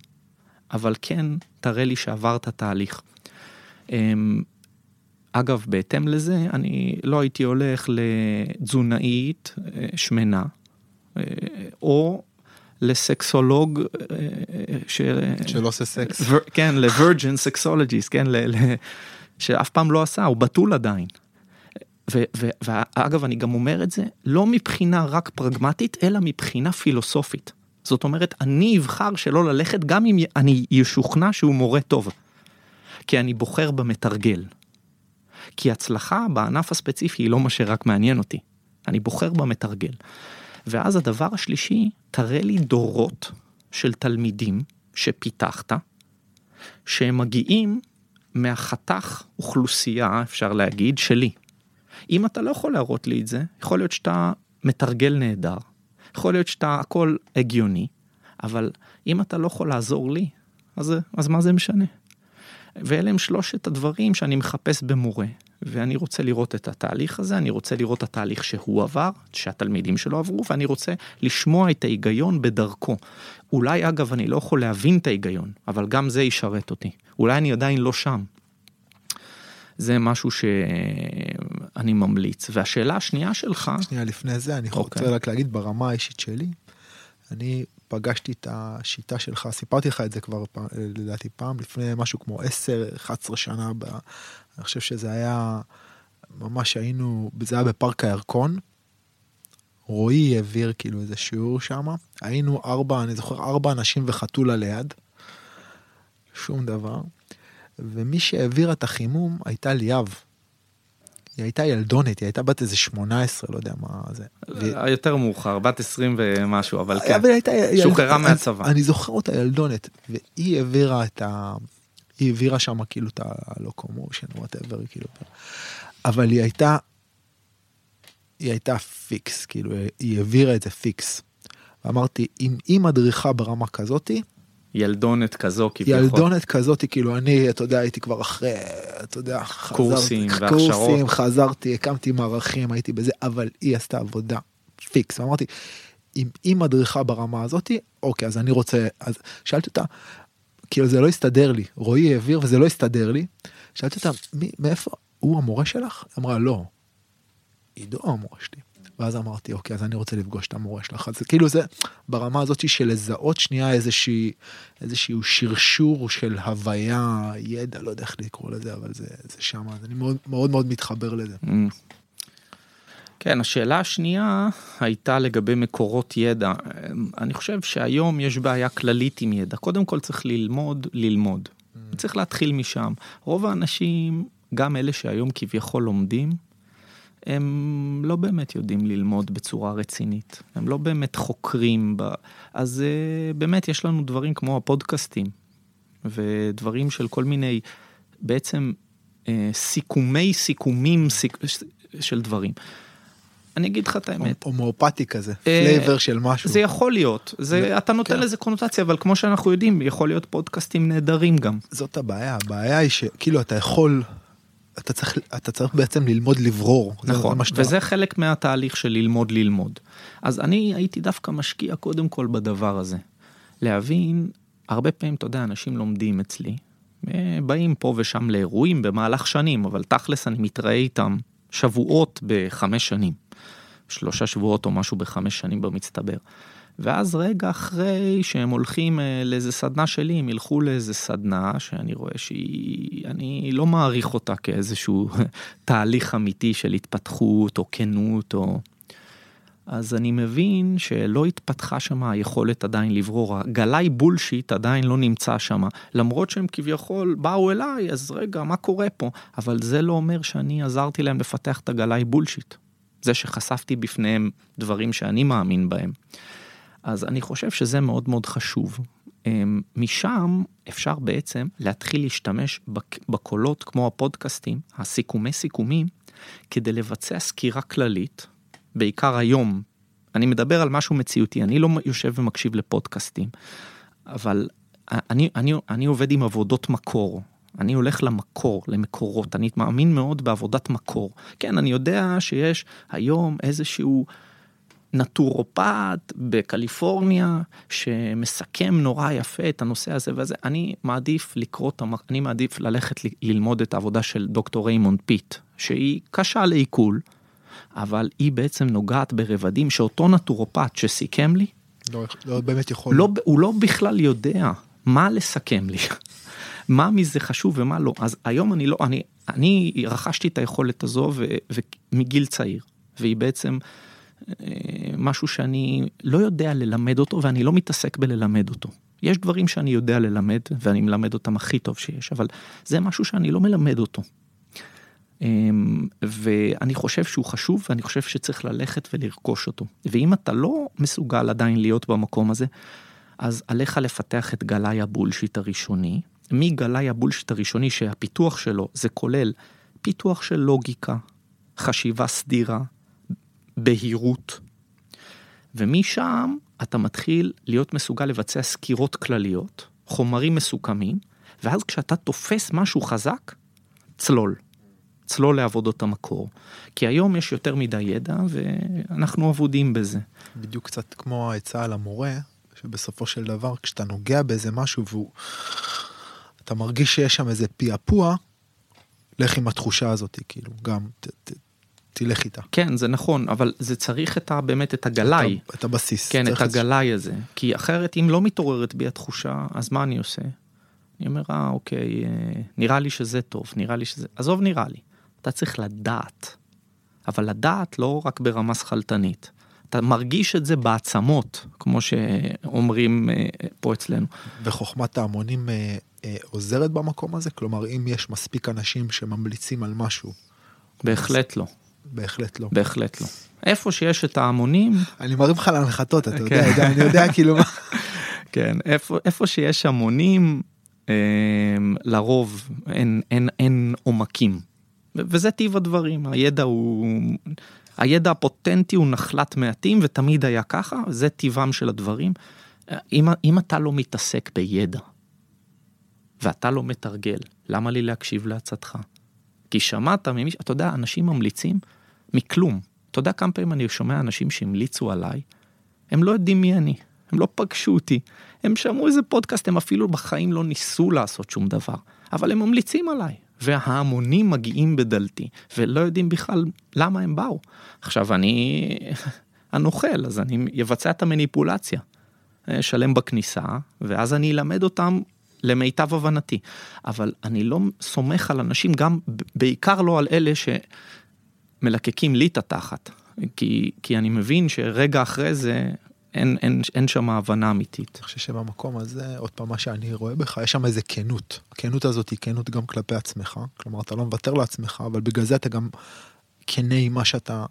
אבל כן, תראה לי שעברת תהליך. אגב, בהתאם לזה, אני לא הייתי הולך לתזונאית אה, שמנה, אה, או לסקסולוג אה, ש... שלא עושה סקס. ור- כן, לוורג'ן סקסולוגיסט, כן, ל... ל... שאף פעם לא עשה, הוא בתול עדיין. ו- ו- ואגב, אני גם אומר את זה לא מבחינה רק פרגמטית, אלא מבחינה פילוסופית. זאת אומרת, אני אבחר שלא ללכת גם אם אני ישוכנע שהוא מורה טוב. כי אני בוחר במתרגל. כי הצלחה בענף הספציפי היא לא מה שרק מעניין אותי. אני בוחר במתרגל. ואז הדבר השלישי, תראה לי דורות של תלמידים שפיתחת, שהם מגיעים מהחתך אוכלוסייה, אפשר להגיד, שלי. אם אתה לא יכול להראות לי את זה, יכול להיות שאתה מתרגל נהדר, יכול להיות שאתה הכל הגיוני, אבל אם אתה לא יכול לעזור לי, אז, אז מה זה משנה? ואלה הם שלושת הדברים שאני מחפש במורה. ואני רוצה לראות את התהליך הזה, אני רוצה לראות את התהליך שהוא עבר, שהתלמידים שלו עברו, ואני רוצה לשמוע את ההיגיון בדרכו. אולי אגב אני לא יכול להבין את ההיגיון, אבל גם זה ישרת אותי. אולי אני עדיין לא שם. זה משהו שאני ממליץ. והשאלה השנייה שלך... שנייה לפני זה, אני okay. רוצה אוקיי. רק להגיד ברמה האישית שלי, אני פגשתי את השיטה שלך, סיפרתי לך את זה כבר לדעתי פעם, לפני משהו כמו 10-11 שנה, ב, אני חושב שזה היה, ממש היינו, זה היה בפארק הירקון. רועי העביר כאילו איזה שיעור שם, היינו ארבע, אני זוכר ארבע אנשים וחתולה ליד, שום דבר, ומי שהעבירה את החימום הייתה ליאב. היא הייתה ילדונת, היא הייתה בת איזה 18, לא יודע מה זה. יותר מאוחר, בת 20 ומשהו, אבל כן, אבל הייתה, שוחררה מהצבא. אני זוכר אותה ילדונת, והיא העבירה את ה... היא העבירה שם כאילו את ה locomotion, whatever, כאילו. אבל היא הייתה, היא הייתה פיקס, כאילו, היא העבירה את זה פיקס. ואמרתי, אם היא מדריכה ברמה כזאתי, ילדונת כזו כביכול. ילדונת כזאת, כאילו אני, אתה יודע, הייתי כבר אחרי, אתה יודע, קורסים חזרתי, והכשרות. קורסים, חזרתי, הקמתי מערכים, הייתי בזה, אבל היא עשתה עבודה פיקס. ואמרתי, אם היא מדריכה ברמה הזאתי, אוקיי, אז אני רוצה, אז שאלתי אותה, כאילו זה לא הסתדר לי, רועי העביר וזה לא הסתדר לי. שאלתי אותה, מי, מאיפה, הוא המורה שלך? אמרה, לא, עידו המורה שלי. ואז אמרתי אוקיי אז אני רוצה לפגוש את המורה שלך אז כאילו זה ברמה הזאת של לזהות שנייה איזושהי איזשהו שרשור של הוויה ידע לא יודע איך לקרוא לזה אבל זה זה שם אני מאוד מאוד מאוד מתחבר לזה. Mm. כן השאלה השנייה הייתה לגבי מקורות ידע אני חושב שהיום יש בעיה כללית עם ידע קודם כל צריך ללמוד ללמוד mm. צריך להתחיל משם רוב האנשים גם אלה שהיום כביכול לומדים הם לא באמת יודעים ללמוד בצורה רצינית, הם לא באמת חוקרים, ב... אז uh, באמת יש לנו דברים כמו הפודקאסטים, ודברים של כל מיני, בעצם uh, סיכומי סיכומים סיק... של דברים. אני אגיד לך את האמת. הומאופתי כזה, flavor של משהו. זה יכול להיות, זה, אתה נותן כן. לזה קונוטציה, אבל כמו שאנחנו יודעים, יכול להיות פודקאסטים נהדרים גם. זאת הבעיה, הבעיה היא שכאילו אתה יכול אתה צריך, אתה צריך בעצם ללמוד לברור. נכון, זה וזה חלק מהתהליך של ללמוד ללמוד. אז אני הייתי דווקא משקיע קודם כל בדבר הזה. להבין, הרבה פעמים, אתה יודע, אנשים לומדים אצלי, אה, באים פה ושם לאירועים במהלך שנים, אבל תכלס אני מתראה איתם שבועות בחמש שנים. שלושה שבועות או משהו בחמש שנים במצטבר. ואז רגע אחרי שהם הולכים אה, לאיזה סדנה שלי, הם ילכו לאיזה סדנה שאני רואה שהיא, אני לא מעריך אותה כאיזשהו תהליך אמיתי של התפתחות או כנות או... אז אני מבין שלא התפתחה שם היכולת עדיין לברור, הגלאי בולשיט עדיין לא נמצא שם, למרות שהם כביכול באו אליי, אז רגע, מה קורה פה? אבל זה לא אומר שאני עזרתי להם לפתח את הגלאי בולשיט. זה שחשפתי בפניהם דברים שאני מאמין בהם. אז אני חושב שזה מאוד מאוד חשוב. אמ, משם אפשר בעצם להתחיל להשתמש בקולות כמו הפודקאסטים, הסיכומי סיכומים, כדי לבצע סקירה כללית, בעיקר היום. אני מדבר על משהו מציאותי, אני לא יושב ומקשיב לפודקאסטים, אבל אני, אני, אני עובד עם עבודות מקור. אני הולך למקור, למקורות, אני מאמין מאוד בעבודת מקור. כן, אני יודע שיש היום איזשהו נטורופת בקליפורניה שמסכם נורא יפה את הנושא הזה וזה אני מעדיף לקרוא את המ... אני מעדיף ללכת ללמוד את העבודה של דוקטור ריימונד פיט שהיא קשה לעיכול אבל היא בעצם נוגעת ברבדים שאותו נטורופת שסיכם לי. לא, לא באמת יכול. לא, הוא לא בכלל יודע מה לסכם לי. מה מזה חשוב ומה לא אז היום אני לא אני אני רכשתי את היכולת הזו ומגיל צעיר והיא בעצם משהו שאני לא יודע ללמד אותו ואני לא מתעסק בללמד אותו. יש דברים שאני יודע ללמד ואני מלמד אותם הכי טוב שיש, אבל זה משהו שאני לא מלמד אותו. אמ, ואני חושב שהוא חשוב ואני חושב שצריך ללכת ולרכוש אותו. ואם אתה לא מסוגל עדיין להיות במקום הזה, אז עליך לפתח את גלאי הבולשיט הראשוני. מגלאי הבולשיט הראשוני שהפיתוח שלו זה כולל פיתוח של לוגיקה, חשיבה סדירה, בהירות. ומשם אתה מתחיל להיות מסוגל לבצע סקירות כלליות, חומרים מסוכמים, ואז כשאתה תופס משהו חזק, צלול. צלול לעבודות המקור. כי היום יש יותר מדי ידע ואנחנו אבודים בזה. בדיוק קצת כמו העצה על המורה, שבסופו של דבר כשאתה נוגע באיזה משהו והוא... אתה מרגיש שיש שם איזה פעפוע, לך עם התחושה הזאת, כאילו, גם ת, ת, תלך איתה. כן, זה נכון, אבל זה צריך את ה, באמת את הגלאי. את, את הבסיס. כן, את. הגלאי הזה. כי אחרת, אם לא מתעוררת בי התחושה, אז מה אני עושה? אני אומר, אה, אוקיי, אה, נראה לי שזה טוב, נראה לי שזה... עזוב, נראה לי. אתה צריך לדעת. אבל לדעת לא רק ברמה שכלתנית. אתה מרגיש את זה בעצמות, כמו שאומרים אה, פה אצלנו. וחוכמת ההמונים אה, עוזרת במקום הזה? כלומר, אם יש מספיק אנשים שממליצים על משהו. בהחלט לא. בהחלט לא. בהחלט לא. איפה שיש את ההמונים... אני מרים לך להנחתות, אתה יודע, כן. אני יודע כאילו מה... כן, איפה, איפה שיש המונים, אה, לרוב אין, אין, אין עומקים. וזה טיב הדברים, הידע הוא... הידע הפוטנטי הוא נחלת מעטים ותמיד היה ככה, זה טיבם של הדברים. אם, אם אתה לא מתעסק בידע ואתה לא מתרגל, למה לי להקשיב לעצתך? כי שמעת ממי, אתה יודע, אנשים ממליצים מכלום. אתה יודע כמה פעמים אני שומע אנשים שהמליצו עליי, הם לא יודעים מי אני, הם לא פגשו אותי, הם שמעו איזה פודקאסט, הם אפילו בחיים לא ניסו לעשות שום דבר, אבל הם ממליצים עליי, וההמונים מגיעים בדלתי, ולא יודעים בכלל למה הם באו. עכשיו אני הנוכל, אז אני אבצע את המניפולציה. אשלם בכניסה, ואז אני אלמד אותם למיטב הבנתי. אבל אני לא סומך על אנשים, גם בעיקר לא על אלה שמלקקים לי את התחת. כי, כי אני מבין שרגע אחרי זה אין, אין, אין שם הבנה אמיתית. אני חושב שבמקום הזה, עוד פעם, מה שאני רואה בך, יש שם איזה כנות. הכנות הזאת היא כנות גם כלפי עצמך. כלומר, אתה לא מוותר לעצמך, אבל בגלל זה אתה גם כנה עם מה שאתה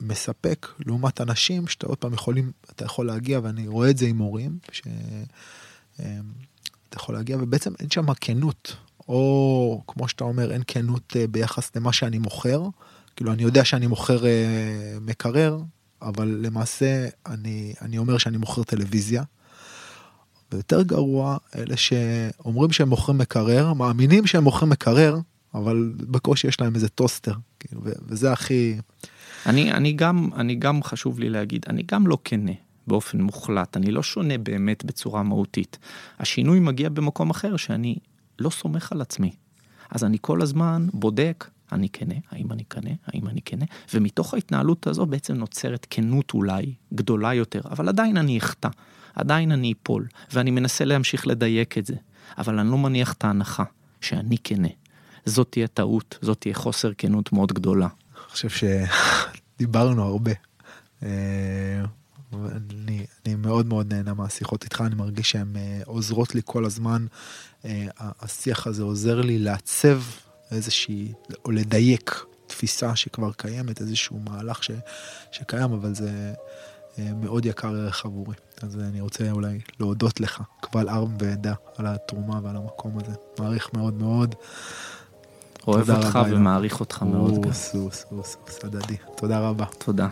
מספק, לעומת אנשים שאתה עוד פעם יכולים, אתה יכול להגיע, ואני רואה את זה עם הורים, שאתה יכול להגיע, ובעצם אין שם כנות. או כמו שאתה אומר, אין כנות אה, ביחס למה שאני מוכר. כאילו, אני יודע שאני מוכר אה, מקרר, אבל למעשה אני, אני אומר שאני מוכר טלוויזיה. ויותר גרוע, אלה שאומרים שהם מוכרים מקרר, מאמינים שהם מוכרים מקרר, אבל בקושי יש להם איזה טוסטר, כאילו, וזה הכי... אני, אני גם, אני גם חשוב לי להגיד, אני גם לא כנה באופן מוחלט, אני לא שונה באמת בצורה מהותית. השינוי מגיע במקום אחר שאני לא סומך על עצמי. אז אני כל הזמן בודק אני כנה, האם אני כנה, האם אני כנה, ומתוך ההתנהלות הזו בעצם נוצרת כנות אולי גדולה יותר, אבל עדיין אני אחטא, עדיין אני אפול, ואני מנסה להמשיך לדייק את זה, אבל אני לא מניח את ההנחה שאני כנה. זאת תהיה טעות, זאת תהיה חוסר כנות מאוד גדולה. אני חושב שדיברנו הרבה. אה, אני, אני מאוד מאוד נהנה מהשיחות איתך, אני מרגיש שהן אה, עוזרות לי כל הזמן. אה, השיח הזה עוזר לי לעצב איזושהי, או לדייק תפיסה שכבר קיימת, איזשהו מהלך ש, שקיים, אבל זה אה, מאוד יקר ערך עבורי. אז אני רוצה אולי להודות לך, קבל ארם ועדה, על התרומה ועל המקום הזה. מעריך מאוד מאוד. אוהב אותך ומעריך אותך מאוד. אוס, אוס, אוס, הדדי. תודה רבה. תודה.